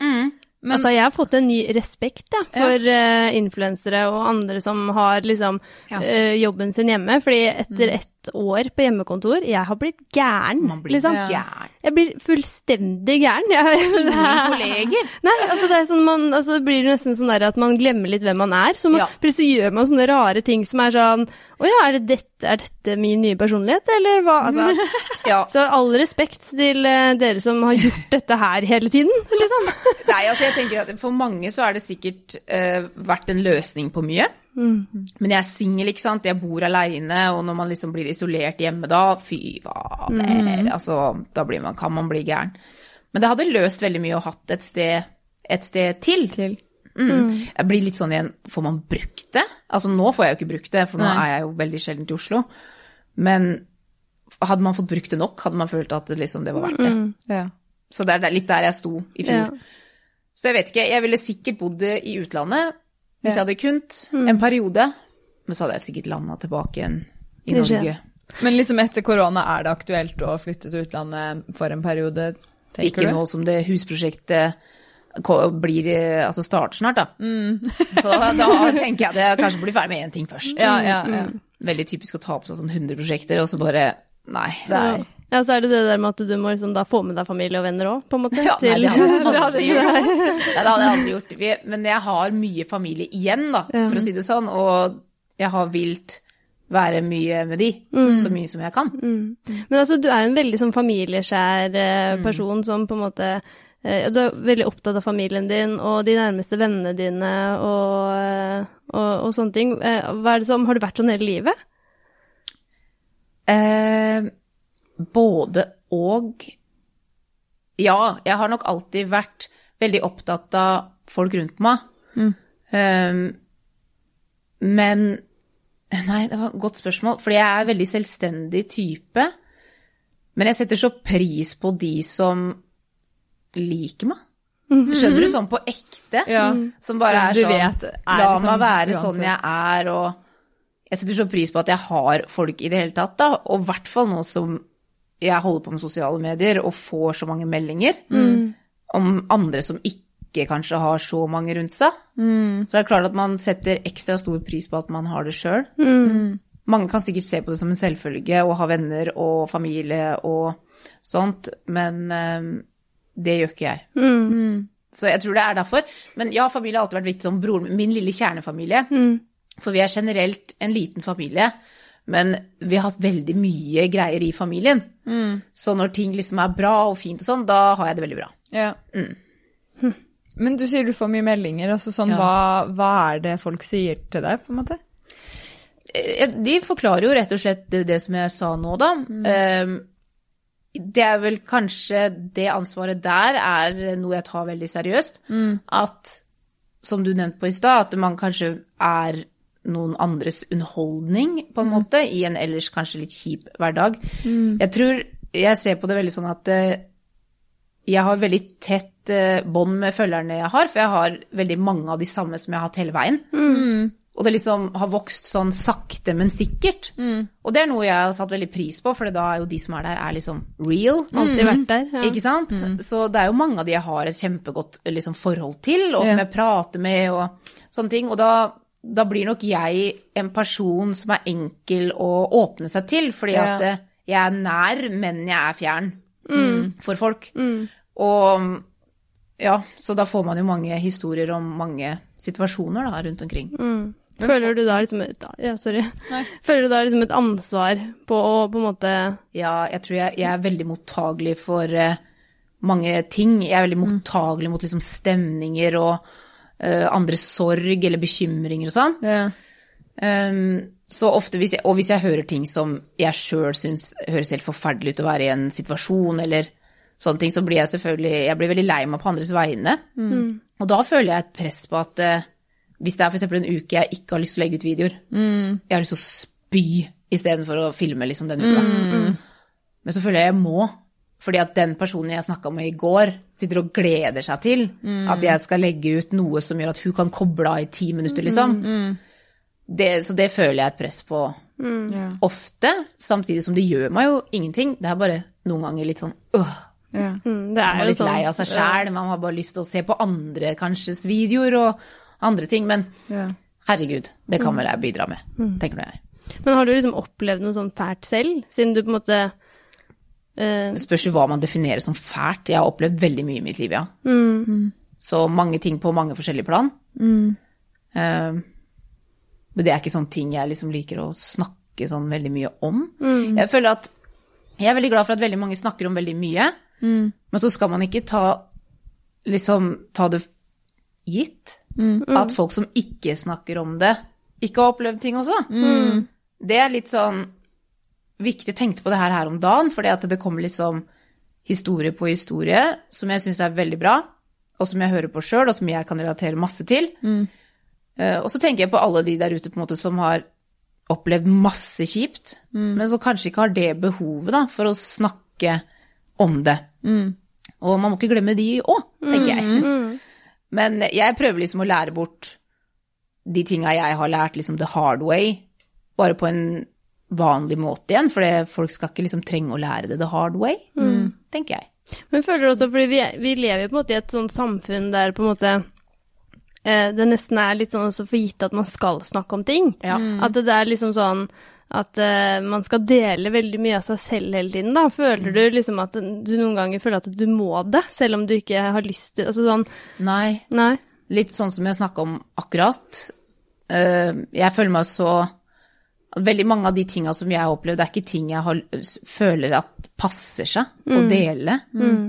Men- altså, jeg har fått en ny respekt ja, for eh, influensere og andre som har liksom Ja. uh, jobben sin hjemme. Fordi etter ett år på hjemmekontor, jeg har blitt gæren, Man blir liksom. gæren. Jeg blir fullstendig gæren. Jeg, Ingen kolleger. Nei, altså det er sånn man, altså blir det nesten sånn at man glemmer litt hvem man er. Så man, Ja. plutselig gjør man sånne rare ting som er sånn Å ja, er, det dette, er dette min nye personlighet, eller hva? Altså, Ja. så all respekt til eh, dere som har gjort dette her hele tiden, liksom. Nei, altså jeg tenker at for mange så har det sikkert uh, vært en løsning på mye. Men jeg er singel, ikke sant. Jeg bor aleine, og når man liksom blir isolert hjemme da, fy fader. Altså, da blir man, kan man bli gæren. Men det hadde løst veldig mye å hatt et sted, et sted til. Til. Mm. Jeg blir litt sånn igjen, får man brukt det? Altså nå får jeg jo ikke brukt det, for nå Nei. er jeg jo veldig sjelden i Oslo. Men hadde man fått brukt det nok, hadde man følt at det, liksom, det var verdt det. Ja. Så det er litt der jeg sto i fjor. Ja. Så jeg vet ikke, jeg ville sikkert bodd i utlandet hvis jeg hadde kunnet, en periode. Men så hadde jeg sikkert landa tilbake igjen i. Norge. Men liksom etter korona, er det aktuelt å flytte til utlandet for en periode, tenker Ikke du? nå som det husprosjektet blir, eh, altså starter snart, da. Så da, da tenker jeg at jeg kanskje blir ferdig med én ting først. Ja, ja, ja. Veldig typisk å ta på seg sånn 100 prosjekter, og så bare Nei. Nei. Ja, så er det det der med at du må liksom da få med deg familie og venner òg, på en måte. Ja, nei, det hadde jeg Det hadde aldri gjort. Nei, det hadde jeg aldri gjort. Men jeg har mye familie igjen, da, for å si det sånn. Og jeg har vilt være mye med de, så mye som jeg kan. Mm. Men altså, du er jo en veldig sånn familieskjær person person som på en måte eh, Du er veldig opptatt av familien din og de nærmeste vennene dine og, eh, og, og sånne ting. Eh, Hva er det som, har du vært sånn hele livet? Eh, både og. Ja, jeg har nok alltid vært veldig opptatt av folk rundt meg. Eh, men Nei, det var et godt spørsmål. Fordi jeg er en veldig selvstendig type. Men jeg setter så pris på de som liker meg. Skjønner du? Sånn på ekte. Ja. Som bare er sånn vet, er La liksom meg være uansett. sånn jeg er, og jeg setter så pris på at jeg har folk i det hele tatt, da. Og i hvert fall nå som jeg holder på med sosiale medier og får så mange meldinger om andre som ikke kanskje har så mange rundt seg. Så det er klart at man setter ekstra stor pris på at man har det sjøl. Mange kan sikkert se på det som en selvfølge å ha venner og familie og sånt, men eh, det gjør ikke jeg. Mm. Så jeg tror det er derfor. Men ja, familie har alltid vært viktig som broren min. Min lille kjernefamilie. For vi er generelt en liten familie, men vi har hatt veldig mye greier i familien. Så når ting liksom er bra og fint og sånn, da har jeg det veldig bra. Ja. Men du sier du får mye meldinger. altså sånn, Ja. hva, hva er det folk sier til deg, på en måte? Eh, De forklarer jo rett og slett det, det som jeg sa nå, da. Mm. Det er vel kanskje det ansvaret der er noe jeg tar veldig seriøst. At, som du nevnte på i stad, at man kanskje er noen andres underholdning, på en måte, i en ellers kanskje litt kjip hverdag. Jeg tror Jeg ser på det veldig sånn at eh, jeg har veldig tett eh, bånd med følgerne jeg har, for jeg har veldig mange av de samme som jeg har hatt hele veien. Og det liksom har vokst sånn sakte, men sikkert. Og det er noe jeg har satt veldig pris på, for da er jo de som er der, er liksom real. Alltid vært der. Ja. Ikke sant? Så det er jo mange av de jeg har et kjempegodt liksom, forhold til, og som Ja. jeg prater med og sånne ting. Og da, da blir nok jeg en person som er enkel å åpne seg til, fordi Ja. at eh, jeg er nær, men jeg er fjern for folk. Og ja, så da får man jo mange historier om mange situasjoner da, rundt omkring. Føler du da liksom et, ja, sorry. Føler du da liksom et ansvar på å på en måte Ja, jeg tror jeg, jeg er veldig mottagelig for uh, mange ting. Jeg er veldig mottagelig mot liksom stemninger og andres sorg eller bekymringer og sånn. Ja. Um, så ofte hvis jeg, og hvis jeg hører ting som jeg sjøl syns høres helt forferdelig ut å være i en situasjon, eller sånne ting, så blir jeg selvfølgelig Jeg blir veldig lei meg på andres vegne. Og da føler jeg et press på at uh, hvis det er f.eks. en uke jeg ikke har lyst til å legge ut videoer, jeg har lyst til å spy istedenfor å filme liksom den uka. Men så føler jeg jeg må. Fordi at den personen jeg snakka med i går, sitter og gleder seg til at jeg skal legge ut noe som gjør at hun kan koble av i ti minutter, liksom. Det, så det føler jeg et press på Ja. ofte, samtidig som det gjør meg jo ingenting. Det er bare noen ganger litt sånn øh, Ja. mm, Det Man er litt sånn. lei av seg sjæl, man har bare lyst til å se på andre kanskje videoer og andre ting. Men Ja. herregud, det kan vel jeg bidra med, tenker nå jeg. Men har du liksom opplevd noe sånn fælt selv, siden du på en måte Det spørs jo hva man definerer som fælt. Jeg har opplevd veldig mye i mitt liv, ja. mm, Så mange ting på mange forskjellige plan. Eh, men det er ikke sånne ting jeg liksom liker å snakke sånn veldig mye om. Jeg føler at jeg er veldig glad for at veldig mange snakker om veldig mye, men så skal man ikke ta liksom ta det gitt at folk som ikke snakker om det, ikke har opplevd ting også. Det er litt sånn viktig. Jeg tenkte på det her her om dagen, for at det kommer liksom historie på historie som jeg syns er veldig bra, og som jeg hører på sjøl, og som jeg kan relatere masse til. Eh, og så tenker jeg på alle de der ute på en måte som har opplevd masse kjipt, men som kanskje ikke har det behovet da, for å snakke om det. Og man må ikke glemme de òg, tenker jeg. Men jeg prøver liksom å lære bort de tinga jeg har lært liksom the hard way, bare på en vanlig måte igjen, for folk skal ikke liksom trenge å lære det the hard way, tenker jeg. Men føler du også, fordi vi, vi lever jo på en måte i et sånt samfunn der på en måte eh, det nesten er litt sånn også for gitt at man skal snakke om ting. Ja. At det er liksom sånn at eh, man skal dele veldig mye av seg selv hele tiden, da. Føler du liksom at du noen ganger føler at du må det, selv om du ikke har lyst til Altså sånn Nei, Nei. litt sånn som jeg snakka om akkurat. Uh, Jeg føler meg så Veldig mange av de tinga som jeg har opplevd, det er ikke ting jeg har, føler at passer seg å dele,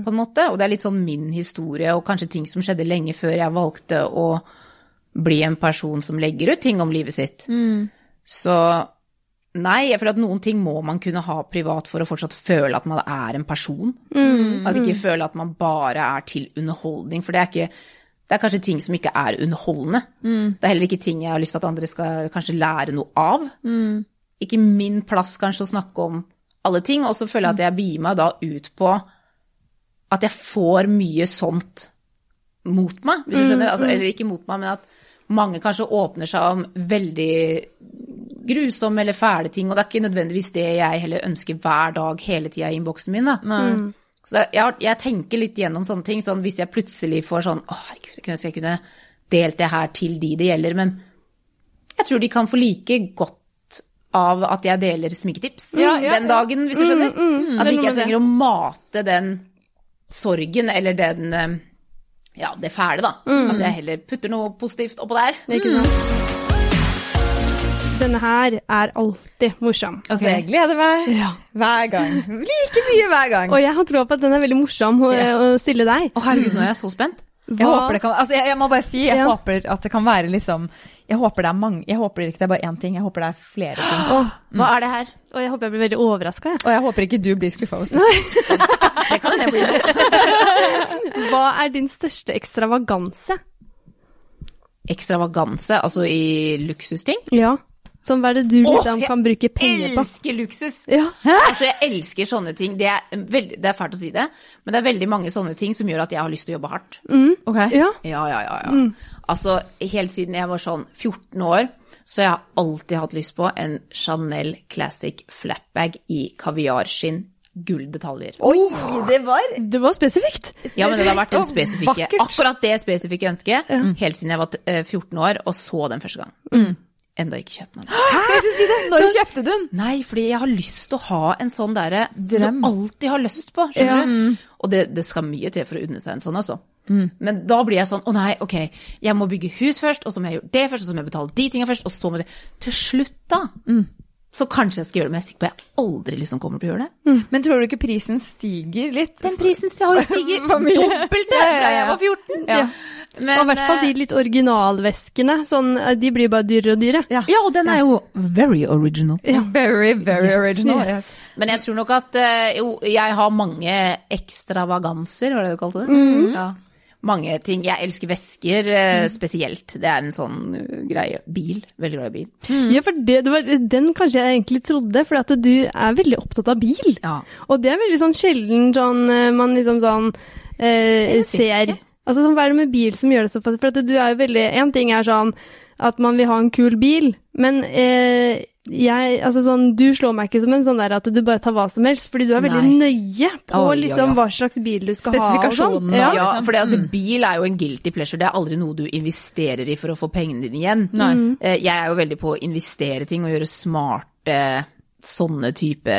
på en måte. Og det er litt sånn min historie, og kanskje ting som skjedde lenge før jeg valgte å bli en person som legger ut ting om livet sitt. Så nei, jeg føler at noen ting må man kunne ha privat for å fortsatt føle at man er en person. At ikke føle at man bare er til underholdning, for det er ikke det er kanskje ting som ikke er underholdende. Det er heller ikke ting jeg har lyst til at andre skal kanskje lære noe av. Ikke min plass kanskje å snakke om alle ting, og så føler jeg at jeg begir meg da ut på at jeg får mye sånt mot meg, hvis du skjønner. Altså, eller ikke mot meg, men at mange kanskje åpner seg om veldig grusomme eller fæle ting, og det er ikke nødvendigvis det jeg heller ønsker hver dag hele tida i innboksen min. da. Så jeg, jeg tenker litt gjennom sånne ting, sånn hvis jeg plutselig får sånn Å, herregud, jeg kunne jeg kunne delt det her til de det gjelder, men jeg tror de kan få like godt av at jeg deler sminketips Ja, ja, den dagen, hvis du skjønner. Mm, mm, mm, at ikke jeg trenger å mate den sorgen eller den eh, ja, det fæle, da. At jeg heller putter noe positivt oppå der. Det er Ikke sant? Denne her er alltid morsom. Altså, jeg gleder meg Ja. hver gang. Like mye hver gang. Og jeg har troa på at den er veldig morsom å, Ja. å stille deg. Å, herregud, nå er jeg så spent. Jeg håper det kan, altså jeg, jeg må bare si, jeg Ja. håper at det kan være liksom Jeg håper det er mange Jeg håper ikke det er bare én ting, jeg håper det er flere ting. Oh, Hva er det her? og jeg håper jeg blir veldig overraska. Og jeg håper ikke du blir skuffa over spørsmålet. Det kan jeg blir. Hva er din største ekstravaganse? Ekstravaganse, altså i luksusting? Ja. Sånn, hva er det du liksom jeg kan bruke penger på? Jeg Elsker luksus! Ja. Altså, jeg elsker sånne ting. Det er, veldig, det er fælt å si det, men det er veldig mange sånne ting som gjør at jeg har lyst til å jobbe hardt. Ok? ja. Ja, ja, ja. ja. Altså, helt siden jeg var sånn 14 år, så jeg har alltid hatt lyst på en Chanel Classic flatbag i kaviarskinn. Gulldetaljer. Oi, det var Det var spesifikt. Ja, men det har vært en spesifikke, akkurat det spesifikke ønsket helt siden jeg var eh, 14 år og så den første gang. Enda ikke kjøpt meg den. Jeg si det, Når kjøpte du den? Nei, fordi jeg har lyst til å ha en sånn derre som du alltid har lyst på, skjønner du? Og det, det skal mye til for å unne seg en sånn, altså. Men da blir jeg sånn, å nei, ok, jeg må bygge hus først, og så må jeg gjøre det først, og så må jeg betale de tingene først, og så må det Til slutt, da, så kanskje jeg skal gjøre det, men jeg er sikker på at jeg aldri liksom kommer til å gjøre det. Men tror du ikke prisen stiger litt? Den prisen har jo stiget dobbelt Ja, ja, fra jeg var 14. Ja. Men, Og i hvert fall de eh, litt originalveskene. Sånn, eh, de blir bare dyrere og dyrere. Ja. Ja, og den er jo very original. Very, very Yes, original. yes. yes. Men jeg tror nok at eh, jo, jeg har mange ekstravaganser, var det du kalte det? Mm. Ja. Mange ting. Jeg elsker vesker mm. spesielt. Det er en sånn uh, greie. Bil. Veldig glad i bil. Ja, for det, det var den kanskje jeg egentlig trodde, for at du er veldig opptatt av bil. Ja. Og det er veldig sånn sjelden sånn eh, man liksom sånn eh, ser. Altså sånn, hva er det med bil som gjør det så fast? For at du er jo veldig En ting er sånn at man vil ha en kul bil, men eh, jeg Altså sånn Du slår meg ikke som en sånn der at du bare tar hva som helst, fordi du er veldig Nei. nøye på oh, liksom ja. hå slags bil du skal ha. og sånn. Ja. Ja, for mm. bil er jo en guilty pleasure. Det er aldri noe du investerer i for å få pengene dine igjen. Nei. Eh, Jeg er jo veldig på å investere ting og gjøre smarte sånne type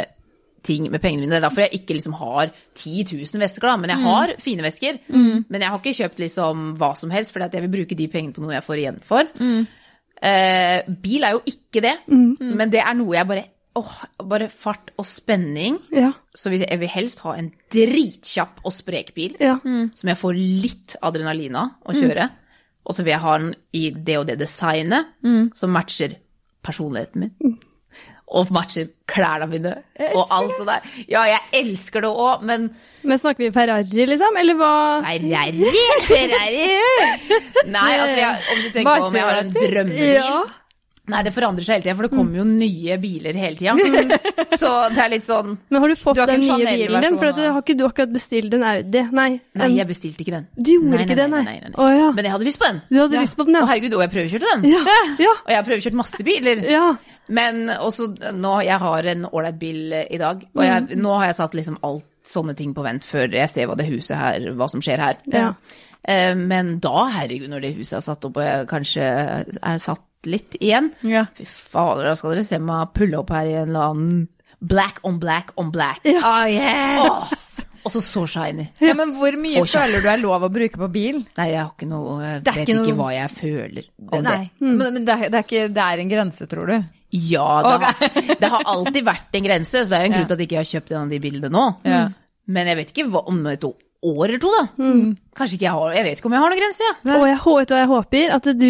ting med pengene mine. Det er derfor jeg ikke liksom har 10 000 vesker, da. Men jeg har fine vesker. Men jeg har ikke kjøpt liksom hva som helst, fordi jeg vil bruke de pengene på noe jeg får igjen for. Eh, bil er jo ikke det, men det er noe jeg bare Åh, bare fart og spenning. Ja. Så hvis jeg, jeg vil helst ha en dritkjapp og sprek bil ja. som jeg får litt adrenalin av å kjøre. Og så vil jeg ha den i det og det designet som matcher personligheten min. Og matcher klærne mine og alt sånt der. Ja, jeg elsker det òg, men Men snakker vi Ferrari, liksom? Eller hva? Ferrari Ferrari! Nei, altså, jeg, om du tenker på om jeg har en drømmebil Ja. Nei, det forandrer seg hele tida, for det kommer jo nye biler hele tida. Så det er litt sånn Men har du fått Du har den nye bilen din? For at du, har ikke du akkurat bestilt en Audi? Nei. Nei, jeg bestilte ikke den. Du gjorde ikke det, nei? nei, nei, nei. Å, ja. Men jeg hadde lyst på den. Du hadde Ja. lyst på den, Å ja. herregud, og jeg prøvekjørte den. Ja. ja. Og jeg har prøvekjørt masse biler. ja. Men også nå, jeg har en ålreit bil eh, i dag, og jeg, nå har jeg satt liksom alt sånne ting på vent før jeg ser hva det huset her, hva som skjer her. Ja. Eh, Men da, herregud, når det huset er satt opp, og jeg kanskje er satt litt igjen, Ja. fy fader, da skal dere se meg pulle opp her i en eller annen black on black on black. Oh, yes. oh. og så så shiny. ja, men hvor mye oh, føler du er lov å bruke på bil? Nei, jeg har ikke noe, jeg vet ikke ikke hva jeg føler om Nei, det. men, men det, er, det, er ikke, det er en grense, tror du? Ja, det, har, det har alltid vært en grense, så det er jo en grunn til at jeg ikke har kjøpt en av de bildene nå. Ja. Men jeg vet ikke hva, om et år eller to, da. Kanskje ikke jeg har Jeg vet ikke om jeg har noen grense, ja. Og jeg, vet du jeg håper? At du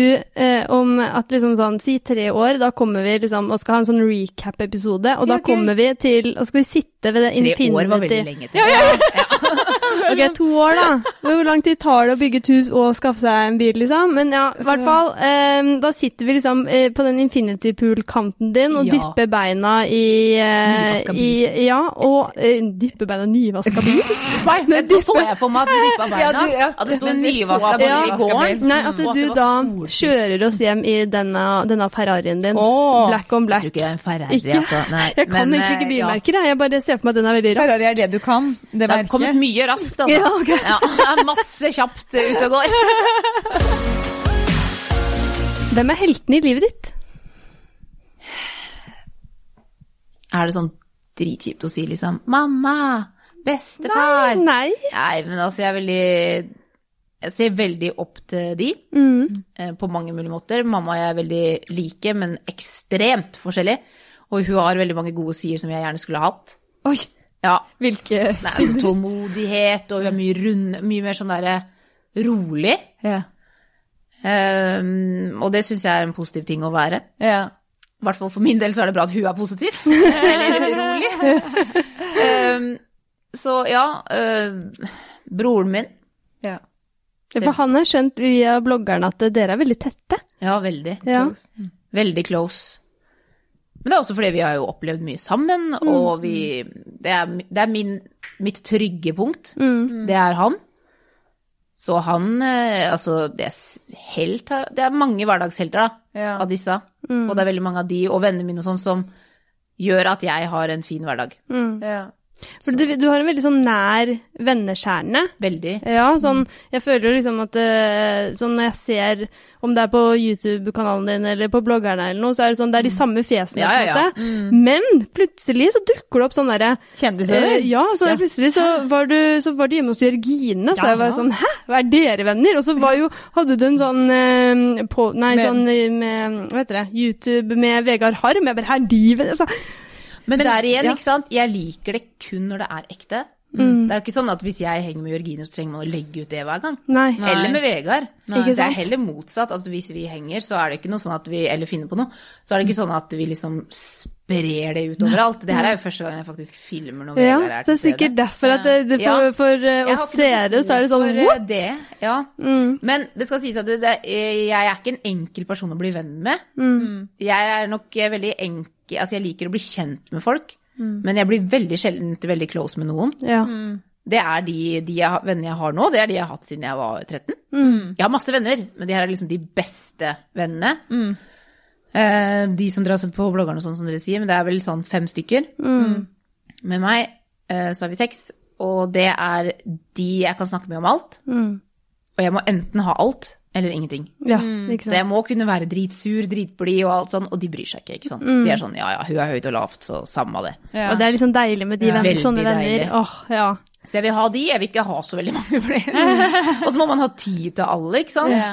eh, om at liksom sånn, si tre år, da kommer vi liksom og skal ha en sånn recap-episode, og da Ja, kommer vi til Og skal vi sitte ved det Tre år var veldig lenge til. Ok, to år, da. Men Hvor lang tid tar det å bygge et hus og skaffe seg en bil, liksom? Men ja, i hvert fall. Um, da sitter vi liksom uh, på den Infinity Pool-kanten din og Ja. dypper beina i, uh, i. Ja, og uh, dypper beina i nyvaska bil. Nei, Nå så jeg for meg at du dyppa beina. Ja, du- ja. At det sto Men nyvaska bil i går gården. Nei, at du da kjører oss hjem i denne, denne Ferrarien din. Oh. Black on Jeg black. tror ikke det er en Ferrari, Ikke? altså. Nei, Jeg kan men, egentlig ikke bilmerker, jeg. Jeg bare ser for meg at den er veldig rask. Ferrari er det du kan, det Det har kommet mye raskt, altså. Ja, okay. Ja, det er masse kjapt ute og går. Hvem er heltene i livet ditt? Er det sånn dritkjipt å si liksom 'mamma', 'bestefar'? Nei. Nei, men altså, jeg er veldig Jeg ser veldig opp til de Mm. eh, på mange mulige måter. Mamma og jeg er veldig like, men ekstremt forskjellig. Og hun har veldig mange gode sider som jeg gjerne skulle hatt. Oi, Ja, hvilke Nei, sånn tålmodighet, og hun er mye rund, mye mer sånn derre rolig. Ja. Um, og det syns jeg er en positiv ting å være. ja. I hvert fall for min del så er det bra at hun er positiv. Eller rolig. Um, så ja, uh, broren min. ja. For han har skjønt via bloggerne at dere er veldig tette. Ja, veldig. Ja. Veldig close. Men det er også fordi vi har jo opplevd mye sammen, og vi Det er, det er min, mitt trygge punkt. Mm. Det er han. Så han eh, Altså, det er helt Det er mange hverdagshelter, da, Ja. av disse. Og det er veldig mange av de, og vennene mine og sånn, som gjør at jeg har en fin hverdag. Mm. ja. For du, du har en veldig sånn nær venneskjerne. Veldig. Ja, sånn Jeg føler jo liksom at eh, Sånn når jeg ser om det er på YouTube-kanalen din eller på bloggerne eller noe, så er det sånn det er de samme fjesene, Ja, ja, ja. Mm. Men plutselig så dukker det opp sånn derre Kjendiser? Eh, ja, så Ja. plutselig så var, du, så var du hjemme hos Jørgine, så jeg var sånn Hæ, hva er dere venner? Og så var jo, hadde du en sånn eh, på, Nei, Med- sånn eh, med Hva heter det? YouTube med Vegard Harm. Jeg bare Her, de venner altså, Men, Men- der igjen, ja. ikke sant, jeg liker det kun når det er ekte. Mm. Det er jo ikke sånn at hvis jeg henger med Jørgine, så trenger man å legge ut det hver gang. Nei. Nei. Eller med Vegard. Ikke Det er heller motsatt. Altså, hvis vi henger, så er det ikke noe sånn at vi Eller finner på noe. Så er det ikke sånn at vi liksom sprer det ut overalt. Det her er jo første gang jeg faktisk filmer når Ja, Vegard er så det til er sikkert derfor at det, det for, Ja. for eh, oss seere så er det sånn for, What? Det, ja. Mm. Men det skal sies at det, det, jeg er ikke en enkel person å bli venn med. Mm. Jeg er nok veldig enkel Altså, jeg liker å bli kjent med folk, Mm. men jeg blir veldig sjelden veldig close med noen. Ja. Det er de, de jeg, har- vennene jeg har nå, det er de jeg har hatt siden jeg var 13. Mm. Jeg har masse venner, men de her er liksom de beste vennene. Eh, de som dere har sett på bloggerne og sånn, som dere sier, men det er vel sånn fem stykker. Mm. Med meg eh, så er vi seks, og det er de jeg kan snakke med om alt. Mm. Og jeg må enten ha alt eller ingenting. Ja, ikke Så jeg må kunne være dritsur, dritblid og alt sånn, og de bryr seg ikke, ikke sant. Mm. De er sånn ja ja, hun er høyt og lavt, så samme av det. Ja. Og det er liksom deilig med de Ja. venner, sånne deilig. venner. Åh, ja. Så jeg vil ha de, jeg vil ikke ha så veldig mange flere. og så må man ha tid til alle, ikke sant. Ja.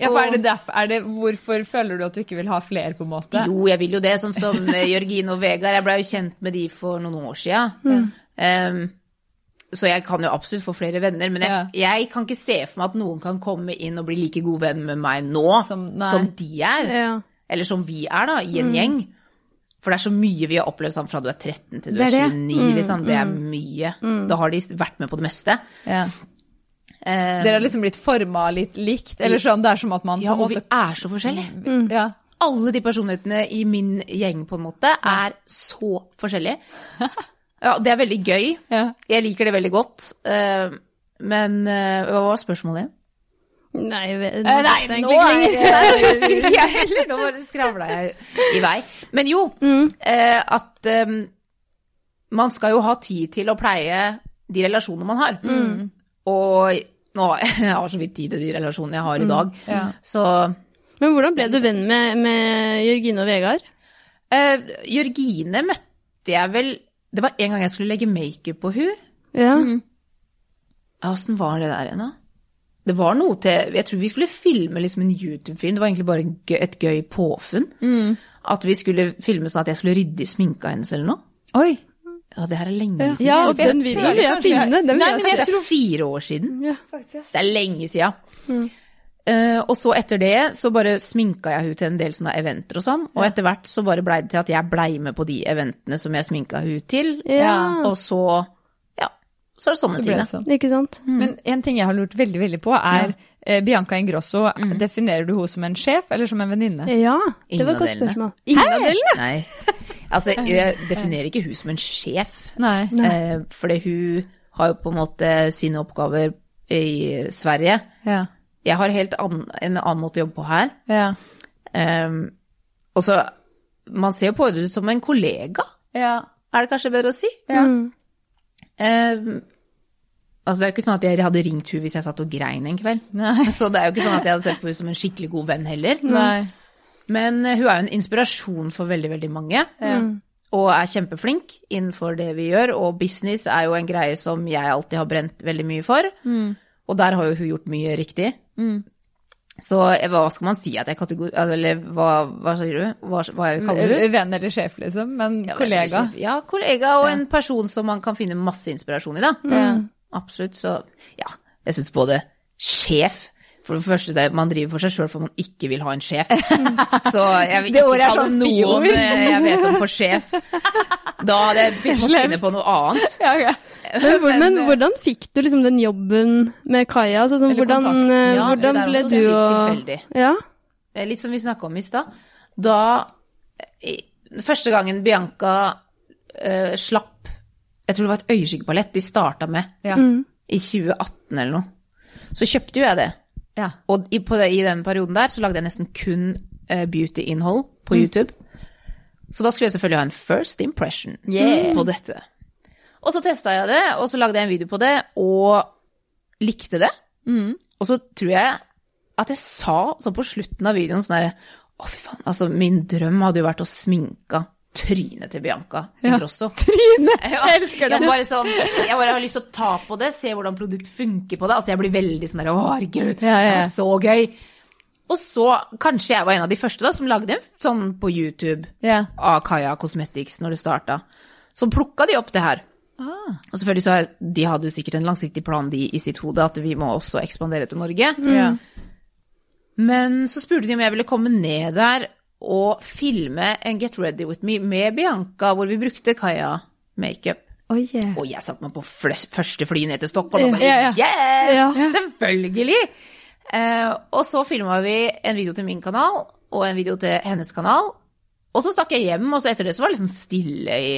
Ja, for er det derfor, er det, hvorfor føler du at du ikke vil ha flere, på en måte? Jo, jeg vil jo det, sånn som eh, Jørgine og Vegard. Jeg ble jo kjent med de for noen år sia. Så jeg kan jo absolutt få flere venner, men jeg, jeg kan ikke se for meg at noen kan komme inn og bli like god venn med meg nå Som- som, de er. ja. Eller som vi er, da, i en gjeng. For det er så mye vi har opplevd sammen fra du er 13 til du er 29. det. 29, liksom. Det er mye. Da har de vært med på det meste. Ja. Um, Dere har liksom blitt forma litt likt? Eller sånn, det er som at man ja, og vi er så forskjellige. Mm. ja. alle de personlighetene i min gjeng på en måte er så forskjellige. Ja, det er veldig gøy. Ja. Jeg liker det veldig godt. Eh, Men eh, hva var spørsmålet igjen? Nei, vet, Eh, Nei, er nå er Nei, det husker ikke jeg heller. Nå bare skravla jeg i vei. Men jo, mm. at man skal jo ha tid til å pleie de relasjonene man har. Og nå har jeg har så vidt tid til de relasjonene jeg har i dag. Ja. Så Men hvordan ble du venn med, med Jørgine og Vegard? Uh, Jørgine møtte jeg vel Det var en gang jeg skulle legge makeup på hun. Ja. Ja, Åssen var det der igjen, da? Det var noe til Jeg tror vi skulle filme liksom en YouTube-film. Det var egentlig bare gøy, et gøy påfunn. At vi skulle filme sånn at jeg skulle rydde i sminka hennes eller noe. Oi. Ja, det her er lenge siden. Ja, og jeg den vil jeg jeg- finne. Den vil Nei, jeg men se. jeg Det tror er fire år siden. Ja. Det er lenge siden. Eh, og så etter det så bare sminka jeg hun til en del sånne eventer og sånn. Og etter hvert så bare blei det til at jeg blei med på de eventene som jeg sminka hun til. Ja. Og så ja, så er det sånne Så ting. sånn. Ikke sant? Men en ting jeg har lurt veldig veldig på, er eh, Bianca Ingrosso. Definerer du henne som en sjef eller som en venninne? Ja, det var et godt spørsmål. Ingen av delene? Nei. Altså, jeg definerer ikke hun som en sjef. Nei. Eh, fordi hun har jo på en måte sine oppgaver i Sverige. Ja. Jeg har helt ann, en annen måte å jobbe på her. Ja. Um, og så Man ser jo på det som en kollega, Ja. er det kanskje bedre å si. Ja. Mm. Um, altså Det er jo ikke sånn at jeg hadde ringt hun hvis jeg satt og grein en kveld. Nei. Så det er jo ikke sånn at jeg hadde sett på henne som en skikkelig god venn heller. Nei. Men eh, hun er jo en inspirasjon for veldig, veldig mange. Ja. Og er kjempeflink innenfor det vi gjør. Og business er jo en greie som jeg alltid har brent veldig mye for. Og der har jo hun gjort mye riktig. Så eh, hva skal man si at jeg kategori... Eller hva, hva sier du? Hva, hva kaller du? Venn eller sjef, liksom. Men Ja, kollega. Ja, kollega og en person som man kan finne masse inspirasjon i, da. Mm. Absolutt. Så ja, jeg syns både sjef For det første, det, man driver for seg sjøl for man ikke vil ha en sjef. Så jeg vil ikke kalle sånn noen eh, jeg vet om for sjef. Da hadde jeg måttet finne på noe annet. Ja, ja. Men, men eh, hvordan fikk du liksom den jobben med Kaja? Altså, sånn, hvordan, eh, Ja, hvordan ble du og tilfeldig. Ja? Litt som vi snakka om i stad. Da i- Første gangen Bianca uh, slapp Jeg tror det var et øyeskikkeballett de starta med Ja. Mm. i 2018 eller noe. Så kjøpte jo jeg det. Ja. Og i, på i den perioden der så lagde jeg nesten kun uh, beauty-innhold på YouTube. Så da skulle jeg selvfølgelig ha en first impression Yeah. på dette. Og så testa jeg det, og så lagde jeg en video på det, og likte det. Mm. Og så tror jeg at jeg sa sånn på slutten av videoen sånn herre Å, fy faen. Altså, min drøm hadde jo vært å sminke trynet til Bianca Ja. Ja, Jeg elsker det. Jeg bare, sånn, jeg bare har lyst til å ta på det, se hvordan produkt funker på det. Altså, jeg blir veldig sånn der Å, herregud, Ja, ja. det er så gøy. Og så, kanskje jeg var en av de første da, som lagde en sånn på YouTube Ja. av Kaya Cosmetics når det starta. Så plukka de opp det her. Ah. Og selvfølgelig så De hadde jo sikkert en langsiktig plan de i sitt hode, at vi må også ekspandere til Norge. Mm. Men så spurte de om jeg ville komme ned der og filme en Get Ready With Me med Bianca, hvor vi brukte Kaja makeup. Oh, yeah. Og jeg satte meg på første fly ned til Stockholm og bare yeah, yeah. yes! Selvfølgelig! Uh, og så filma vi en video til min kanal og en video til hennes kanal. Og så stakk jeg hjem, og så etter det så var det liksom stille i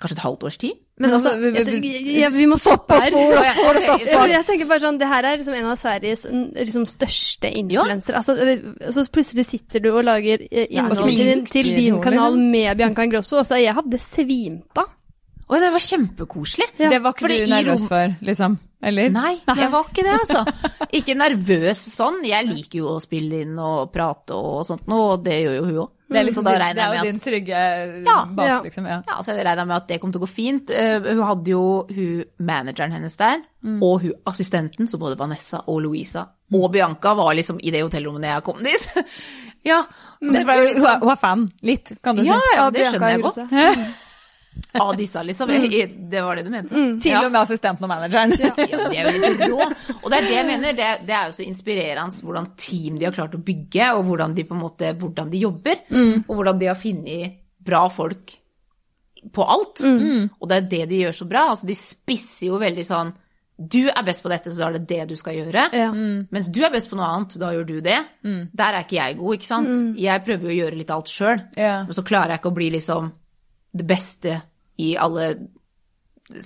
kanskje et halvt års tid. Men altså, vi, ja, vi må stoppe her. Å, og ok, og sorry. for jeg tenker bare sånn, Det her er liksom en av Sveriges liksom, største influensere. Altså, øh, så plutselig sitter du og lager eh, innhold til, din- til din kanal med Bianca Ingrosso. Altså, jeg hadde svimta. Oi, det var kjempekoselig. det var ikke Fordi du nervøs for, liksom? Eller? Nei, jeg var ikke det, altså. Ikke nervøs sånn. Jeg liker jo å spille inn og prate og sånt noe, og det gjør jo hun òg. Det er, liksom, da det er jo din trygge Ja, base, ja. liksom. Ja. ja, så jeg regna med at det kom til å gå fint. Uh, hun hadde jo hun manageren hennes der, og hun assistenten, så både Vanessa og Louisa og Bianca var liksom i det hotellrommet når jeg kom dit. ja, så det ble jo liksom... Hun er fan, litt, kan du si. ja, ja, det skjønner jeg godt. Av disse, liksom. Jeg- Det var det du mente? Til Ja. og med assistenten og manageren. Ja, ja de er jo litt rå. Og det er det jeg mener, det, det er jo så inspirerende hvordan team de har klart å bygge, og hvordan de på en måte, hvordan de jobber, og hvordan de har funnet bra folk på alt. Og det er det de gjør så bra. Altså, de spisser jo veldig sånn Du er best på dette, så da er det det du skal gjøre. Ja. Mens du er best på noe annet, da gjør du det. Der er ikke jeg god, ikke sant. Jeg prøver jo å gjøre litt alt sjøl, Ja. men så klarer jeg ikke å bli liksom det beste i alle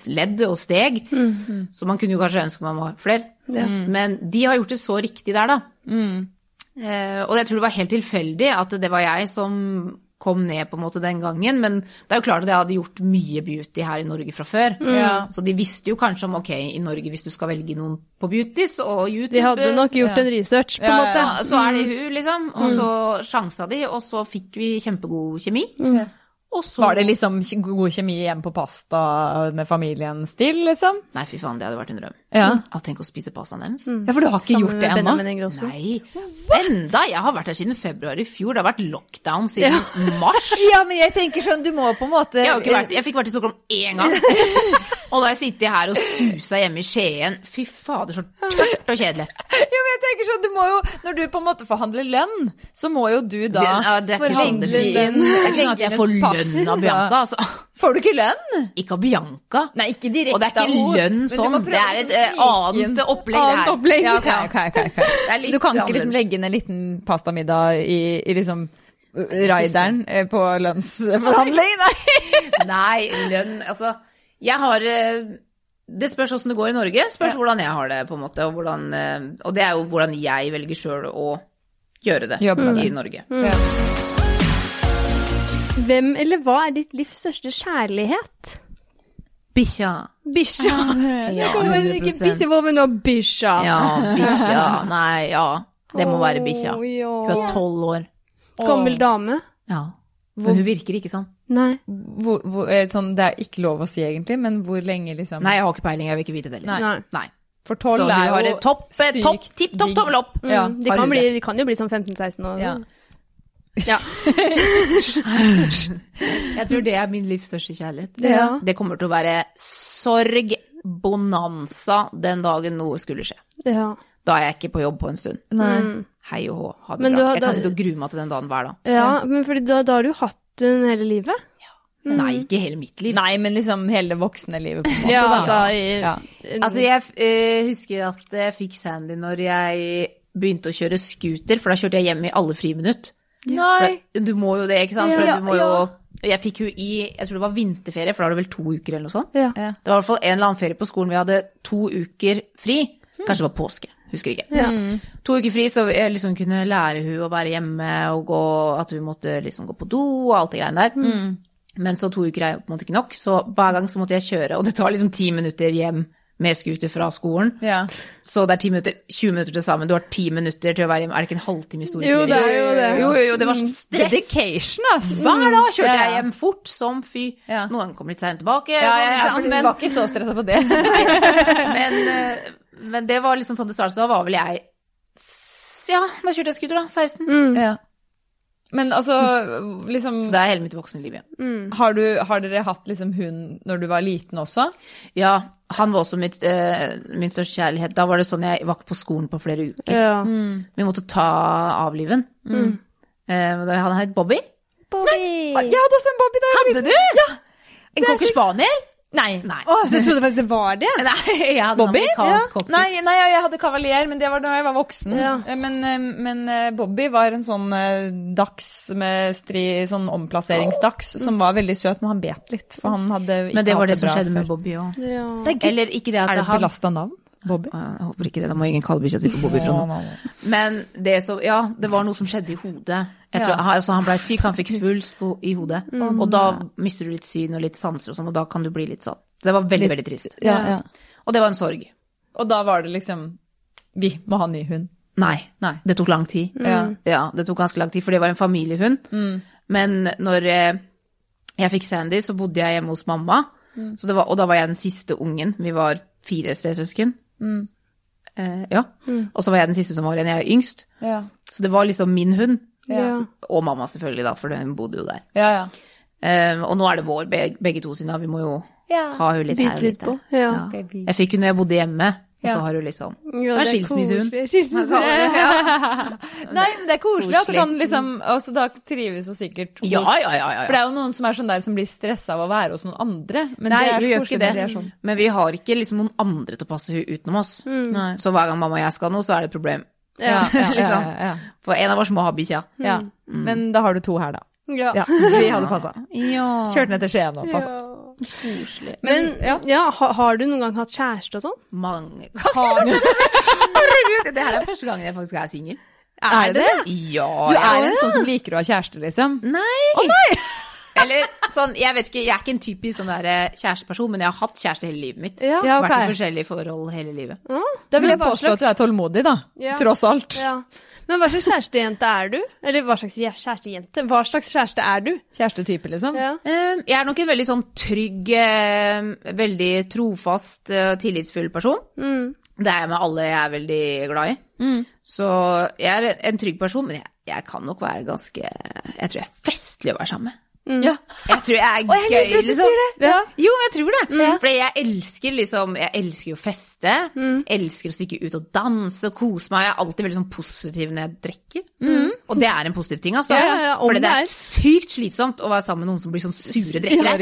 ledd og steg. Så man kunne jo kanskje ønske man var flere. Ja. Men de har gjort det så riktig der, da. Eh, og jeg tror det var helt tilfeldig at det var jeg som kom ned på en måte den gangen. Men det er jo klart at jeg hadde gjort mye beauty her i Norge fra før. Ja. Så de visste jo kanskje om ok, i Norge hvis du skal velge noen på beauties og YouTube De hadde nok gjort Ja. en research, på en Ja, måte. ja. så, så er det hun, liksom. Og så sjansa de, og så fikk vi kjempegod kjemi. Ja. Så Var det liksom god kjemi hjemme på pasta med familien still, liksom? Nei, fy faen, det hadde vært en drøm. Ja. Ja, tenk å spise pastaen deres. ja, for du har ikke Sammen gjort det med ennå? Benjamin Ingrosso. Nei, enda! Jeg har vært her siden februar i fjor. Det har vært lockdown siden mars. Ja, men jeg tenker sånn, du må på en måte Jeg, har ikke vært, jeg fikk vært i Stockholm én gang. Og da har jeg sittet her og susa hjemme i Skien. Fy fader, så tørt og kjedelig. Ja, men jeg tenker sånn, du må jo, Når du på en måte forhandler lønn, så må jo du da Ja, det er ikke sånn det er ikke sånn at jeg får lønn av. Bianca, altså. Får du ikke lønn? Ikke av Bianca. Nei, ikke direkte Og det er ikke lønn sånn, det er et. Annet opplegg, Annet opplegg. Ja, okay, okay, okay, ok. er Så du kan ikke liksom legge inn en liten pastamiddag i, i liksom rideren eh, på lønnsforhandling? Nei. Nei, lønn Altså, jeg har eh, Det spørs åssen det går i Norge. Spørs hvordan jeg har det, på en måte. Og, hvordan, eh, og det er jo hvordan jeg velger sjøl å gjøre det Jobbe i det. Norge. Ja. Hvem eller hva er ditt livs største kjærlighet? Bikkja. Bikkja. Ja, Kommer ikke 100 bikkja, men nå bikkja? Ja, bikkja. Nei, ja. Det må være bikkja. Hun er tolv år. Gammel dame? Ja. Men hun virker ikke sånn. Nei. Hvor, hvor, eh, sånn, det er ikke lov å si egentlig, men hvor lenge liksom Nei, jeg har ikke peiling. Jeg vil ikke vite det heller. Nei. Nei. For tolv er jo sykt digg. eh, topp, sykt tipp topp digg. tommel opp. Ja. Mm, de, kan bli, de kan jo bli sånn 15-16 år. Ja. Ja. Jeg tror det er min livs største kjærlighet. Ja. Det kommer til å være sorg, bonanza, den dagen noe skulle skje. ja. Da er jeg ikke på jobb på en stund. Nei. Mm. Hei og hå, ha det Men bra. har- Jeg kan sitte og grue meg til den dagen hver dag. ja men fordi da, da har du jo hatt den hele livet. Nei, ikke hele mitt liv. Nei, men liksom hele voksne livet, på en måte. Ja, altså i, Ja. Altså, jeg eh, husker at jeg fikk Sandy når jeg begynte å kjøre scooter, for da kjørte jeg hjem i alle friminutt. Nei. For Du må jo det, ikke sant? For Ja, du må jo ja. Jeg fikk jo i Jeg tror det var vinterferie, for da var det vel to uker eller noe sånt. ja. Det var i hvert fall en eller annen ferie på skolen. Vi hadde to uker fri. Kanskje det var påske. Husker ikke. Ja. To uker fri, så jeg liksom kunne lære hun å være hjemme og gå At hun måtte liksom gå på do og alt det greiene der. Men så to uker er jo på en måte ikke nok, så hver gang så måtte jeg kjøre, og det tar liksom ti minutter hjem med scooter fra skolen. Ja. Så det er 10 minutter, 20 minutter til sammen. Du har 10 minutter til å være hjemme. Er det ikke en halvtime i store Jo, det er jo det. Jo, jo, jo, det var så stress. Dedication, ass. Hver dag kjørte jeg hjem fort som fy. Ja. Noen kom litt seint tilbake. Ja, ja, ja, for du var ikke så stressa på det. men, eh, men det var liksom sånn det startet. Da var vel jeg Ja, da kjørte jeg scooter, da. 16. Mm. Ja. Men altså, liksom Så det er hele mitt voksenliv igjen. Mm. har, du, har dere hatt liksom hund når du var liten også? Ja, han var også mitt, eh, min største kjærlighet. Da var det sånn jeg var ikke på skolen på flere uker. Ja. Vi måtte ta avliven. Mm. Eh, da han het Bobby. Bobby! Jeg hadde også en Bobby der. Hadde du? Ja! En cocker spaniel? Nei. Nei. Oh, så jeg trodde faktisk det var det. Nei, jeg hadde Bobby? Ja. Nei, nei, jeg hadde kavalier, men det var da jeg var voksen. Ja. Eh, Men, eh, men eh, Bobby var en sånn dags med stri, sånn omplasseringsdags som var veldig søt, men han bet litt, for han hadde ikke Men det var det som skjedde skjedde med. Bobby òg. Ja. Eller ikke det at Er det et belasta navn? Bobby? Jeg håper ikke det, da må ingen kalle bikkja si for Bobby fra nå. Men det så, ja, det var noe som skjedde i hodet. Jeg tror, Ja. altså, han blei syk, han fikk svulst på, i hodet. Og da mister du litt syn og litt sanser og sånn, og da kan du bli litt sånn. Så det var veldig, veldig trist. Ja, ja. Og det var en sorg. Og da var det liksom Vi må ha ny hund. Nei, Nei. det tok lang tid. Mm. Ja, det tok ganske lang tid, for det var en familiehund. Men når eh, jeg fikk Sandy, så bodde jeg hjemme hos mamma. Så det var, og da var jeg den siste ungen. Vi var fire stesøsken. Eh, ja. Og så var jeg den siste som var igjen. Jeg er yngst. Ja. Så det var liksom min hund. Ja. Og mamma selvfølgelig, da, for hun bodde jo der. Ja, ja. Eh, og nå er det vår, beg- begge to sine. Vi må jo Ja. ha hun litt her og litt der. Ja. Jeg fikk hun når jeg bodde hjemme, og så har hun liksom Ja, Det er skilsmissehund. Nei, men det er koselig at du kan liksom Altså, da trives hun sikkert hos Ja, ja, ja, ja, For det er jo noen som er sånn der som blir stressa av å være hos noen andre. Men Nei, det er så koselig når det. er sånn. Men vi har ikke liksom noen andre til å passe henne utenom oss. Mm. Så hver gang mamma og jeg skal noe, så er det et problem. Ja, ja, ja, liksom. ja, ja. For en av oss må ha bikkja. ja. Men da har du to her, da. Ja. Ja, vi hadde passa. Ja. Kjørt ned til Skien og passa. Koselig. Men ja. ja, har, har du noen gang hatt kjæreste og sånn? Mange ganger. Herregud, det her er første gangen jeg faktisk er singel. Er det det? Ja, Du er en sånn som liker å ha kjæreste, liksom? Nei! Eller sånn, jeg vet ikke, jeg er ikke en typisk sånn der eh, kjæresteperson, men jeg har hatt kjæreste hele livet mitt. Ja. okay. Vært i forskjellige forhold hele livet. Da vil jeg påstå at du er tålmodig, da. Ja. Tross alt. Ja. Men hva slags kjærestejente er du? Eller hva slags kjæ- kjærestejente? Hva slags kjæreste er du? Kjærestetype, liksom. Ja. Eh, Jeg er nok en veldig sånn trygg, eh, veldig trofast, eh, tillitsfull person. Mm. Det er jeg med alle jeg er veldig glad i. Mm. Så jeg er en trygg person, men jeg, jeg kan nok være ganske Jeg tror jeg er festlig å være sammen med. Ja. Jeg tror jeg er gøy, jeg liker liksom. det. Ja. Jo, men jeg tror det. Mm. For jeg elsker liksom Jeg elsker jo å feste. Elsker å stikke ut og danse og kose meg. Jeg er alltid veldig sånn positiv når jeg drikker. Og det er en positiv ting, altså. Ja, ja, ja, For det det er sykt slitsomt å være sammen med noen som blir sånn sure drikkere.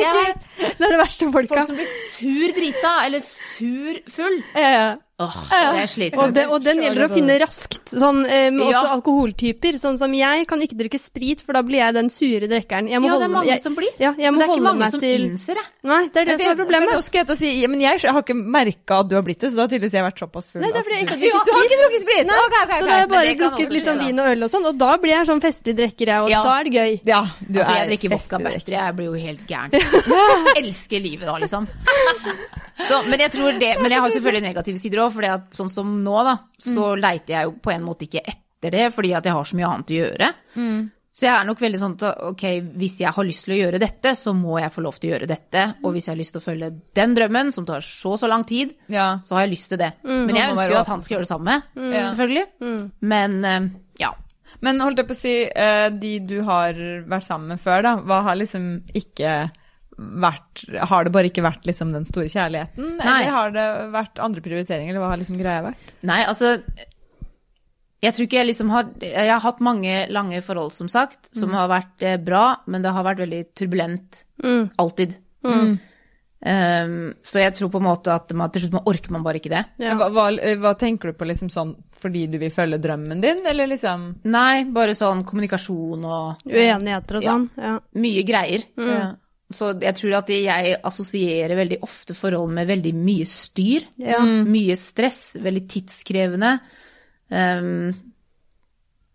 Ja, vet. Det er det verste folka. Folk som blir sur drita, eller sur full. Ja, Ja. Åh, det er Og, det, og den gjelder å finne raskt, sånn, um, også Ja. alkoholtyper. Sånn som jeg kan ikke drikke sprit, for da blir jeg den sure drikkeren. Må Ja, det er mange jeg, som blir. Ja, jeg Men det er ikke mange som til innser det. Nei, det er det som er problemet. nå skulle jeg til å si, ja, men jeg har ikke merka at du har blitt det, så da har tydeligvis jeg vært såpass full. Nei, det er fordi jeg du- ikke har drukket ikke drukket sprit? Nei, okay, ok, ok. Så da har jeg bare drukket litt sånn vin og øl og sånn, og da blir jeg sånn festlig drikker, jeg, og Ja. da er det gøy. Ja, du Altså, er jeg drikker vodka battery, jeg blir jo helt gæren. Elsker livet da, liksom. Så, men jeg tror det, men jeg har selvfølgelig negative sider òg, for sånn som nå, da, så leiter jeg jo på en måte ikke etter det, fordi at jeg har så mye annet å gjøre. Så jeg er nok veldig sånn at ok, hvis jeg har lyst til å gjøre dette, så må jeg få lov til å gjøre dette. Og hvis jeg har lyst til å følge den drømmen, som tar så så lang tid, Ja. så har jeg lyst til det. Men jeg ønsker jo at han skal gjøre det samme, mm. selvfølgelig. Men eh, ja. Men holdt jeg på å si, eh, de du har vært sammen med før, da, hva har liksom ikke vært Har det bare ikke vært liksom den store kjærligheten? Nei. Eller har det vært andre prioriteringer, eller hva har liksom greia vært? Nei, altså Jeg tror ikke jeg liksom har Jeg har hatt mange lange forhold, som sagt, som har vært eh, bra, men det har vært veldig turbulent. Mm. Alltid. Um, så jeg tror på en måte at man, til slutt man orker man bare ikke det. Ja. Hva, hva, hva tenker du på liksom sånn fordi du vil følge drømmen din, eller liksom Nei, bare sånn kommunikasjon og Uenigheter og Ja. sånn. Ja. mye greier. ja. Så jeg tror at jeg assosierer veldig ofte forhold med veldig mye styr. Ja. Mye stress, veldig tidskrevende. Um,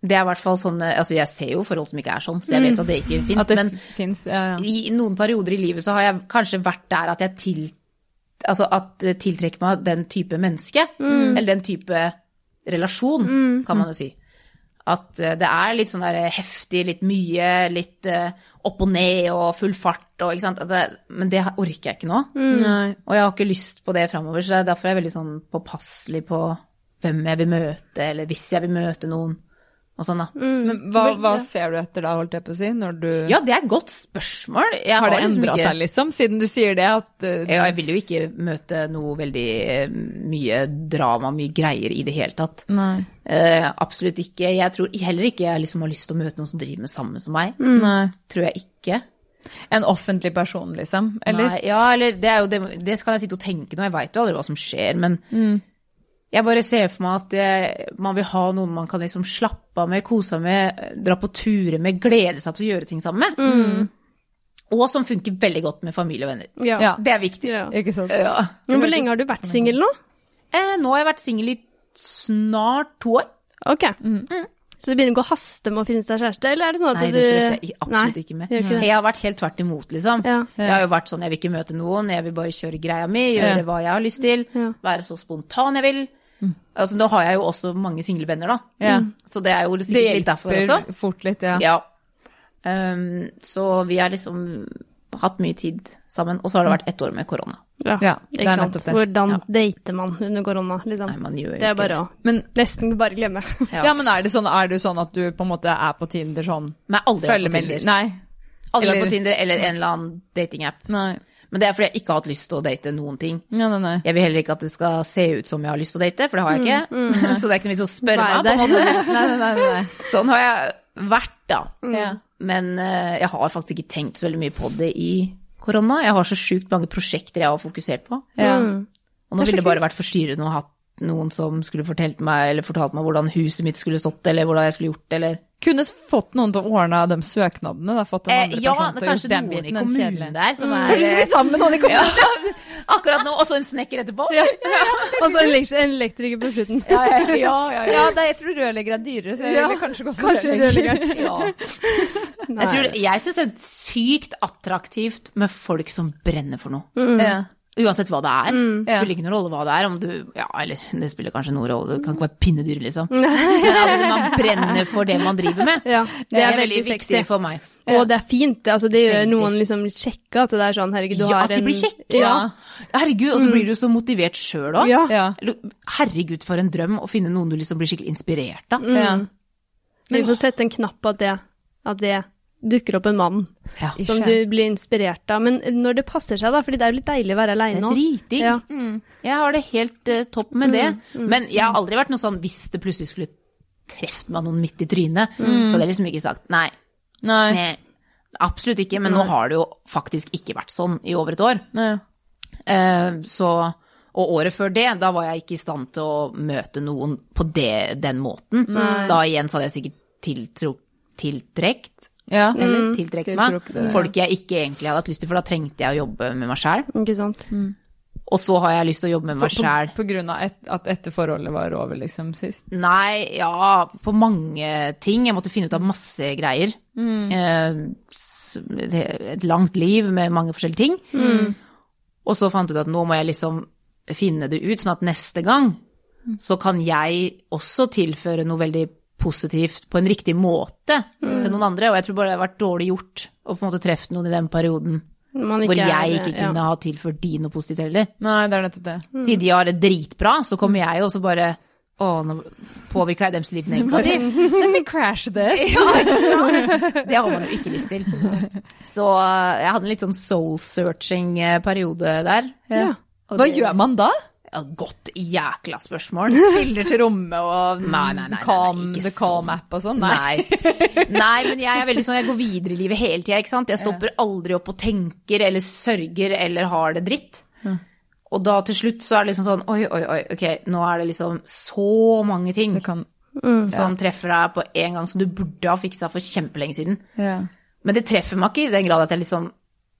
Det er i hvert fall sånn Altså, jeg ser jo forhold som ikke er sånn, så jeg vet at det ikke fins. Men finnes, ja, ja. i noen perioder i livet så har jeg kanskje vært der at jeg til, altså at tiltrekker meg den type menneske. Eller den type relasjon, kan man jo si. At eh, det er litt sånn der heftig, litt mye, litt eh, opp og ned og full fart og ikke sant. At Det, men det orker jeg ikke nå. Mm. Og jeg har ikke lyst på det framover, så derfor er jeg veldig sånn påpasselig på hvem jeg vil møte, eller hvis jeg vil møte noen, og sånn da. Men hva, hva ser du etter da, holdt jeg på å si, når du Ja, det er et godt spørsmål. Jeg Har det liksom endra ikke- seg, liksom, siden du sier det? At uh, Ja, jeg vil jo ikke møte noe veldig eh, mye drama, mye greier i det hele tatt. Nei. Uh, absolutt ikke. Jeg tror heller ikke jeg liksom har lyst til å møte noen som driver med samme som meg. Nei. Tror jeg ikke. En offentlig person, liksom? Eller? Nei, ja, eller det er jo det, det skal jeg sitte og tenke nå, jeg veit jo aldri hva som skjer, men jeg bare ser for meg at det, man vil ha noen man kan liksom slappe av med, kose seg med, dra på turer med, glede seg til å gjøre ting sammen med. Og som funker veldig godt med familie og venner. Ja. Det er viktig. Ja. Ikke sant? Ja. Men hvor lenge har du vært singel nå? Eh, nå har jeg vært singel i snart to år. Ok. Så du begynner ikke å haste med å finne seg kjæreste, eller er det sånn at Nei, du det stresser jeg absolutt Nei, ikke med. ikke. Jeg har vært helt tvert imot, liksom. Ja. Jeg har jo vært sånn, jeg vil ikke møte noen, jeg vil bare kjøre greia mi, gjøre Ja. hva jeg har lyst til, Ja. være så spontan jeg vil. Altså, nå har jeg jo også mange single venner, da. Ja. Så det er jo sikkert litt derfor også. Det hjelper fort litt, ja. Ja. Um, så vi er liksom hatt mye tid sammen, og så har det vært ett år med korona. Ja, Ja, det ikke er sant. nettopp det. Hvordan Ja. dater man under korona, liksom? Nei, man gjør det er bare å Men, nesten bare glemme. Ja. ja, men er det sånn, er det sånn at du på en måte er på Tinder sånn Men jeg har aldri vært Følger på med Tinder. Nei. Aldri vært eller- på Tinder eller en eller annen datingapp. Nei. Men det er fordi jeg ikke har hatt lyst til å date noen ting. Nei, nei, nei. Jeg vil heller ikke at det skal se ut som jeg har lyst til å date, for det har jeg ikke. så det er ikke noe vits å spørre meg. på en måte. nei, nei, nei, nei. Sånn har jeg vært, da. Mm. Men uh, jeg har faktisk ikke tenkt så veldig mye på det i korona. Jeg har så sjukt mange prosjekter jeg har fokusert på. Ja. Mm. Og nå ville det bare vært forstyrrende å ha noen som skulle fortalt meg, eller fortalt meg hvordan huset mitt skulle stått, eller hvordan jeg skulle gjort det, eller Kunne fått noen til å ordne de søknadene, da. Fått en eh, Ja, det er kanskje noen i kommunen der som er Kanskje vi blir sammen med noen i kommunen? ja, Akkurat nå. Og så en snekker etterpå. Ja, Og så en elekt- elektriker på slutten. ja, ja. ja, Ja, det, jeg tror rørlegger er dyrere, så jeg Ja, ville kanskje gått for rørlegger. Ja. Jeg, tror, jeg syns det er sykt attraktivt med folk som brenner for noe. Ja. Uansett hva det er. Det Ja. spiller ikke noen rolle hva det er. Om du, ja, eller det spiller kanskje noen rolle, det kan ikke være pinnedyr, liksom. Men altså, man brenner for det man driver med. Ja, Det er, veldig viktig for meg. Og det er fint. det, Altså, det gjør Veldig. noen liksom sjekka, at det er sånn herregud, du Ja, har at de blir kjekke. Ja. Herregud, og så blir du så motivert sjøl òg. Ja. Ja. Herregud, for en drøm å finne noen du liksom blir skikkelig inspirert av. Ja. Vi får sette en knapp på at det, at det dukker opp en mann Ja. som du blir inspirert av. Men når det passer seg, da, fordi det er jo litt deilig å være Det aleine er òg. dritdigg. Ja. Jeg har det helt uh, topp med det. Men jeg har aldri vært noe sånn hvis det plutselig skulle truffet meg noen midt i trynet, så hadde jeg liksom ikke sagt nei. Nei. nei absolutt ikke. Men nå har det jo faktisk ikke vært sånn i over et år. Eh, så, og året før det, da var jeg ikke i stand til å møte noen på det, den måten. Da igjen så hadde jeg sikkert tiltrekt, Ja. eller tiltrekke meg, folk jeg ikke egentlig hadde hatt lyst til, for da trengte jeg å jobbe med meg sjæl. Mm. Og så har jeg lyst til å jobbe med meg På, sjæl. på grunn av et, at etter forholdet var over, liksom, sist? Nei, ja, på mange ting. Jeg måtte finne ut av masse greier. Eh, et langt liv med mange forskjellige ting. Og så fant jeg ut at nå må jeg liksom finne det ut, sånn at neste gang så kan jeg også tilføre noe veldig positivt på en riktig måte til noen andre. Og jeg tror bare det har vært dårlig gjort å på en måte treffe noen i den perioden Man hvor ikke er- jeg ikke kunne ja. ha tilført de noe positivt heller. Nei, det er nettopp det. Siden de har det dritbra, så kommer jeg jo også bare Å, nå påvirka jeg deres liv negativt. Let me crash this. Det har man jo ikke lyst til. Så eh, jeg hadde en litt sånn soul-searching-periode der. Ja. Hva det- gjør man da? Ja, godt jækla spørsmål. Spiller til rommet og Nei, nei, nei, calm, nei, the calm sånn. app og sånn? Nei. Nei. Men jeg er veldig sånn, jeg går videre i livet hele tida, ikke sant. Jeg stopper aldri opp og tenker eller sørger eller har det dritt. Og da til slutt så er det liksom sånn oi, oi, oi, ok, nå er det liksom så mange ting Det kan som treffer deg på en gang som du burde ha fiksa for kjempelenge siden. Ja. Men det treffer meg ikke i den grad at jeg liksom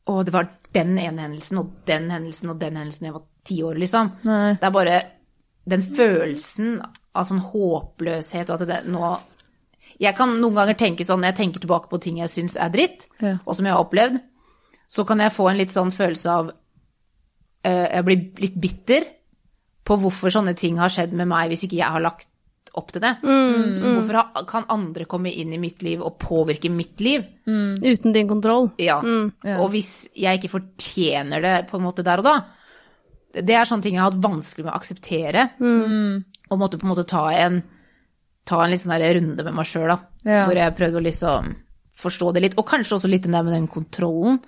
Å, det var den ene hendelsen og den hendelsen og den hendelsen og jeg var ti år, liksom. Nei. Det er bare den følelsen av sånn håpløshet og at det nå Jeg kan noen ganger tenke sånn, når jeg tenker tilbake på ting jeg syns er dritt, Ja. og som jeg har opplevd, så kan jeg få en litt sånn følelse av uh, Jeg blir litt bitter på hvorfor sånne ting har skjedd med meg hvis ikke jeg har lagt opp til det. Hvorfor ha- kan andre komme inn i mitt liv og påvirke mitt liv? Uten din kontroll. Ja. Ja. Og hvis jeg ikke fortjener det på en måte der og da Det er sånne ting jeg har hatt vanskelig med å akseptere. Og måtte på en måte ta en, ta en litt sånn der runde med meg sjøl, da. Ja. Hvor jeg prøvde å liksom forstå det litt. Og kanskje også litt den der med den kontrollen.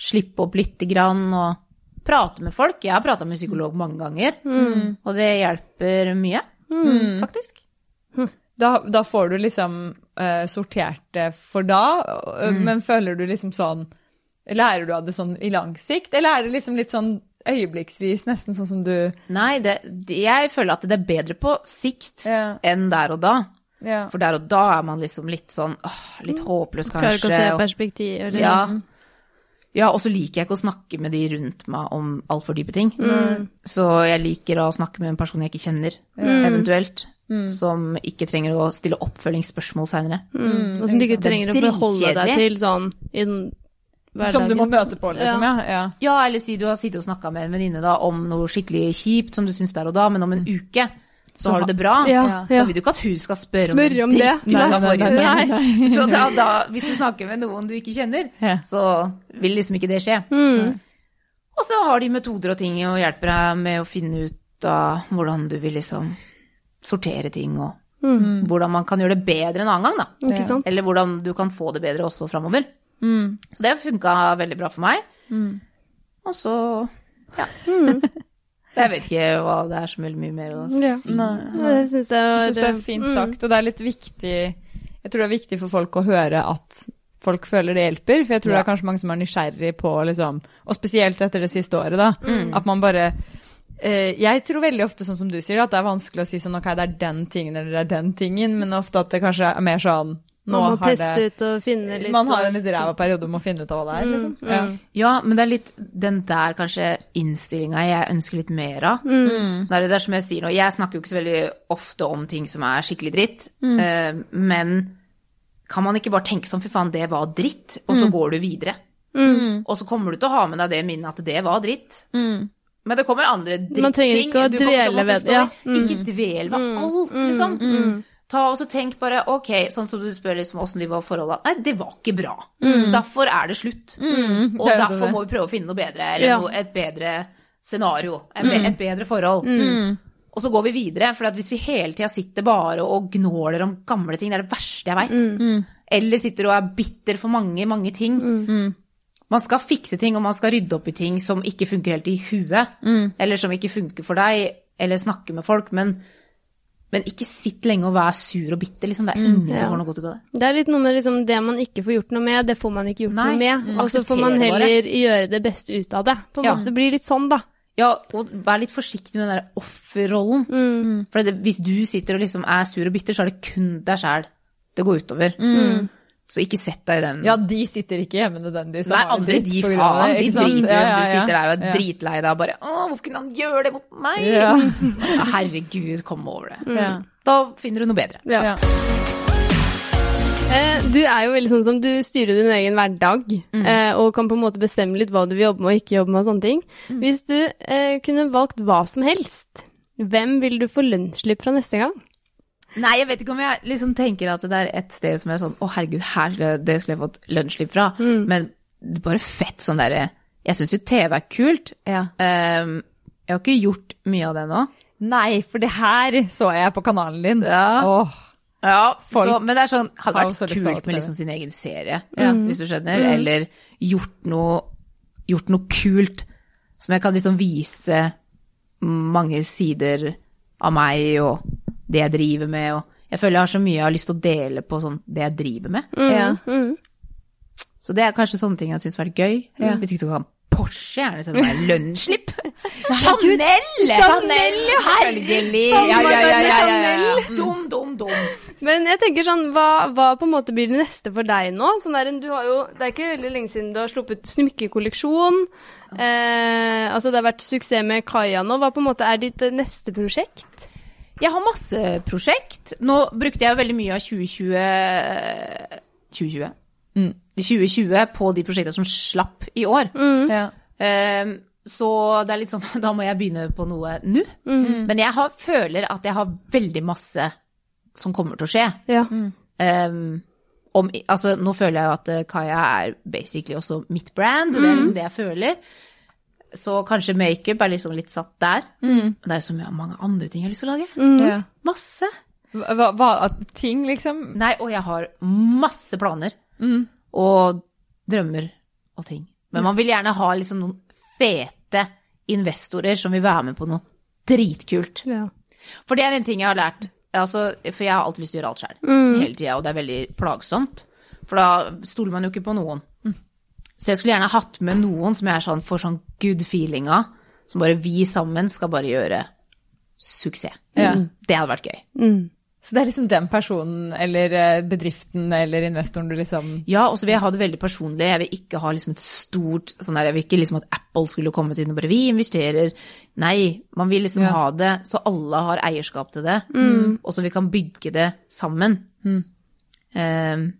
Slippe opp lite grann og prate med folk. Jeg har prata med psykolog mange ganger, og det hjelper mye, faktisk. Da, da får du liksom uh, sortert det for da, eh, men føler du liksom sånn Lærer du av det sånn i lang sikt, eller er det liksom litt sånn øyeblikksvis, nesten sånn som du Nei, det, jeg føler at det er bedre på sikt Ja. enn der og da. Ja. For der og da er man liksom litt sånn åh, litt håpløs, kanskje. Klarer ikke å se perspektiv. Eller, Ja. ja, og så liker jeg ikke å snakke med de rundt meg om altfor dype ting. Så jeg liker å snakke med en person jeg ikke kjenner, eventuelt. Som ikke trenger å stille oppfølgingsspørsmål seinere. Mm. Og som du ikke er trenger å forholde deg til sånn i den hverdagen. Som du må møte på, liksom. Ja. ja. Ja, eller si du har sittet og snakka med en venninne da om noe skikkelig kjipt som du syns der og da, men om en uke så, har du det bra. Ja, Ja. Da vil du ikke at hun skal spørre om, Spørre om det. Nei, Nei, nei, nei. Så da, da, hvis du snakker med noen du ikke kjenner, Ja. så vil liksom ikke det skje. Mm. Og så har de metoder og ting og hjelper deg med å finne ut av hvordan du vil liksom sortere ting, og Mm. hvordan man kan gjøre det bedre en annen gang, da. Eller hvordan du kan få det bedre også framover. Mm. Så det funka veldig bra for meg. Mm. Og så ja. Jeg vet ikke hva det er så veldig mye mer å Ja. si. Nei. Jeg syns det det er fint mm. sagt, og det er litt viktig Jeg tror det er viktig for folk å høre at folk føler det hjelper, for jeg tror Ja. det er kanskje mange som er nysgjerrig på liksom Og spesielt etter det siste året, da. Mm. At man bare eh, Jeg tror veldig ofte, sånn som du sier, at det er vanskelig å si sånn ok, det er den tingen eller det er den tingen, men ofte at det kanskje er mer sånn nå Man må har teste det ut og finne litt Man har en litt ræva periode om å finne ut av hva det er, liksom. Mm, Ja. mm. Ja, men det er litt den der kanskje innstillinga jeg ønsker litt mer av. Mm. Sånn er det, er som jeg sier nå, jeg snakker jo ikke så veldig ofte om ting som er skikkelig dritt, uh, men kan man ikke bare tenke sånn, fy faen, det var dritt, og så går du videre. Mm. Og så kommer du til å ha med deg det minnet at det var dritt. Mm. Men det kommer andre drittting. Man trenger ikke å dvele ved det, ja. Mm. Ikke dvel ved alt, liksom. Ta og så tenk bare, ok, sånn som du spør liksom åssen de var forholda. Nei, det var ikke bra. Derfor er det slutt. Og Mm. det er derfor det. må vi prøve å finne noe bedre, eller Ja. noe, et bedre scenario. Et, mm. et bedre forhold. Og så går vi videre, for hvis vi hele tida sitter bare og gnåler om gamle ting, det er det verste jeg veit. Eller sitter og er bitter for mange, mange ting. Man skal fikse ting, og man skal rydde opp i ting som ikke funker helt i huet. Eller som ikke funker for deg, eller snakke med folk. Men, men ikke sitt lenge og vær sur og bitter, liksom. Det er ingen Ja. som får noe godt ut av det. Det er litt noe med liksom det man ikke får gjort noe med, det får man ikke gjort Nei, noe med. mm. Og så får man heller gjøre det beste ut av det. På Ja. Det blir litt sånn, da. Ja, og vær litt forsiktig med den der offerrollen. Mm. For det, hvis du sitter og liksom er sur og bitter, så er det kun deg sjæl det går utover. Så ikke sett deg i den. Ja, de sitter ikke hjemme nødvendigvis. Nei, andre de faen, det, de driter i Ja, ja, ja, du sitter der og er Ja. dritlei deg og bare Å, hvorfor kunne han gjøre det mot meg? Ja. Herregud, kom over det. Ja. Da finner du noe bedre. Ja. Ja. Eh, du er jo veldig sånn som du styrer din egen hverdag, Mm. eh, og kan på en måte bestemme litt hva du vil jobbe med og ikke jobbe med og sånne ting. Mm. Hvis du eh, kunne valgt hva som helst, hvem vil du få lønnsslipp fra neste gang? Nei, jeg vet ikke om jeg liksom tenker at det er et sted som er sånn Å, herregud, her det skulle jeg fått lønnsslipp fra. Men det er bare fett sånn derre Jeg syns jo TV er kult. Ja. Um, jeg har ikke gjort mye av det nå. Nei, for det her så jeg på kanalen din. Ja. Åh. Ja, Folk så, men det er sånn Hadde vært kult med liksom sin egen serie, Ja. hvis du skjønner. Eller gjort noe, gjort noe kult som jeg kan liksom vise mange sider av meg og det jeg driver med. Og jeg føler jeg har så mye jeg har lyst til å dele på sånn det jeg driver med. Ja. Mm. Så det er kanskje sånne ting jeg syns vært gøy. Ja. Hvis ikke så kan Porsche gjerne sende meg lønnsslipp. Chanel! Chanel, ja. Herlig! Ja, ja, ja, ja, ja, ja, ja. Dum, dum, dum. Men jeg tenker sånn, hva, hva på en måte blir det neste for deg nå? Sånn der, du har jo, det er ikke veldig lenge siden du har sluppet smykkekolleksjon. Eh, altså det har vært suksess med Kaja nå. Hva på en måte er ditt eh, neste prosjekt? Jeg har masse prosjekt. Nå brukte jeg jo veldig mye av 2020 2020? Mm. 2020 på de prosjektene som slapp i år. Ja. Um, så det er litt sånn, da må jeg begynne på noe nå. Men jeg har, føler at jeg har veldig masse som kommer til å skje. Ja. Um, om, altså, nå føler jeg jo at eh, Kaja er basically også mitt brand. Det er liksom det jeg føler. Så kanskje makeup er liksom litt satt der. Men det er jo så mye, mange andre ting jeg har lyst til å lage. Ja. Masse. Hva, hva, ting, liksom? Nei, og jeg har masse planer. Og drømmer og ting. Men man vil gjerne ha liksom noen fete investorer som vil være med på noe dritkult. Ja. For det er en ting jeg har lært. Altså, for jeg har alltid lyst til å gjøre alt sjøl. Hele tida, og det er veldig plagsomt. For da stoler man jo ikke på noen. Så jeg skulle gjerne hatt med noen som jeg er sånn, får sånn good feeling av. Som bare vi sammen skal bare gjøre suksess. Ja. Det hadde vært gøy. Så det er liksom den personen eller eh, bedriften eller investoren du liksom Ja, og så vil jeg ha det veldig personlig. Jeg vil ikke ha liksom et stort sånn der, Jeg vil ikke liksom at Apple skulle kommet inn og bare 'Vi investerer'. Nei, man vil liksom Ja. ha det så alle har eierskap til det, og så vi kan bygge det sammen. Ehm,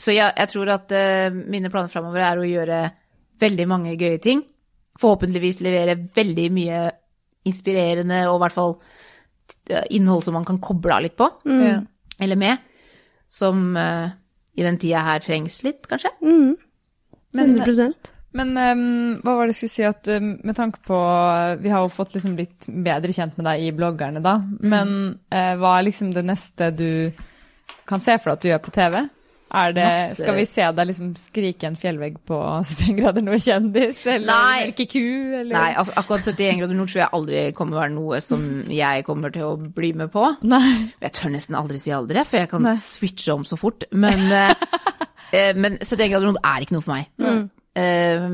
så jeg, jeg tror at uh, mine planer framover er å gjøre veldig mange gøye ting. Forhåpentligvis levere veldig mye inspirerende og i hvert fall eh, innhold som man kan koble av litt på mm. eller med, som uh, i den tida her trengs litt, kanskje. Mm. Men, 100 men ehm, hva var det jeg skulle si at ehm, med tanke på Vi har jo fått liksom blitt bedre kjent med deg i bloggerne, da. Men uh, hva er liksom det neste du kan se for deg at du gjør på TV? Det, Skal vi se deg liksom skrike en fjellvegg på 71 grader nord kjendis, eller Nei. melke ku, eller Nei, altså, akkurat 71 grader nord tror jeg aldri kommer å være noe som jeg kommer til å bli med på. Nei. Jeg tør nesten aldri si aldri, for jeg kan Nei. switche om så fort. Men, eh, eh, men 71 grader nord er ikke noe for meg. Eh,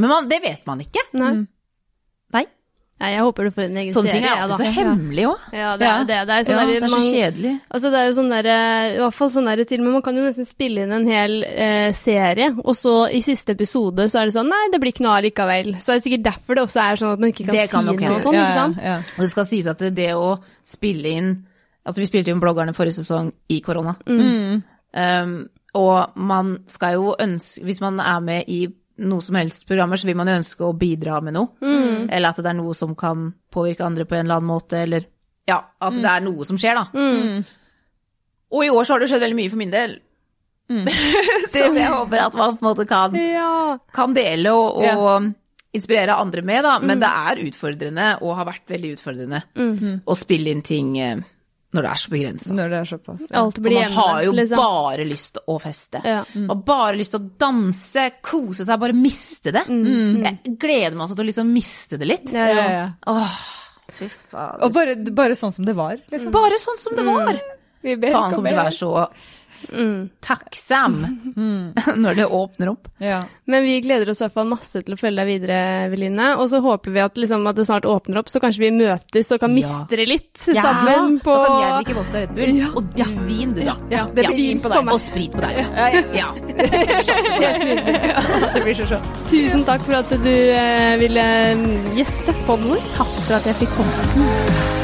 men man, det vet man ikke. Nei. Nei. Nei, jeg håper du får en egen Sånne ting er alltid så hemmelig òg. Ja, det er jo det. Det er, sånn Ja, der, det er så man- kjedelig. Altså, det er jo sånn derre i hvert fall sånn der til og med, man kan jo nesten spille inn en hel eh, serie, og så i siste episode så er det sånn, nei, det blir ikke noe av likevel. Så er det sikkert derfor det også er sånn at man ikke kan kan si noe sånt, ja, ikke sant? Ja, ja. Og det skal sies at det, det å spille inn Altså, vi spilte jo inn bloggerne forrige sesong i korona. Um, og man skal jo ønske Hvis man er med i noe som helst programmer, så vil man jo ønske å bidra med noe. Eller at det er noe som kan påvirke andre på en eller annen måte, eller ja, at det er noe som skjer, da. Og i år så har det skjedd veldig mye for min del. som jeg håper at man på en måte kan, Ja. kan dele og, og Ja. inspirere andre med, da. Men det er utfordrende, og har vært veldig utfordrende, å spille inn ting eh, når det er så begrensa. Når det er såpass. Ja. Alt For man hjemme, har jo liksom. bare lyst til å feste. Ja. Man har bare lyst til å danse, kose seg, bare miste det. Jeg gleder meg sånn til å liksom miste det litt. Ja, Ja, ja. Åh, fy fader. Og bare, bare sånn som det var, liksom. Bare sånn som det var. Vi ber Faen kommer til å være så takksom når det åpner opp. Ja. Men vi gleder oss i hvert fall masse til å følge deg videre, Eveline. Og så håper vi at, liksom, at det snart åpner opp, så kanskje vi møtes og kan Ja. mistre litt sammen på Da kan jeg drikke vodka Red Bull, og du vin, du, da. Ja, det blir vin på deg. Og sprit på deg. Ja, ja. Ja. Det blir så sjokk. Tusen takk for at du eh, ville mm, gjeste podden vår. Takk for at jeg fikk komme.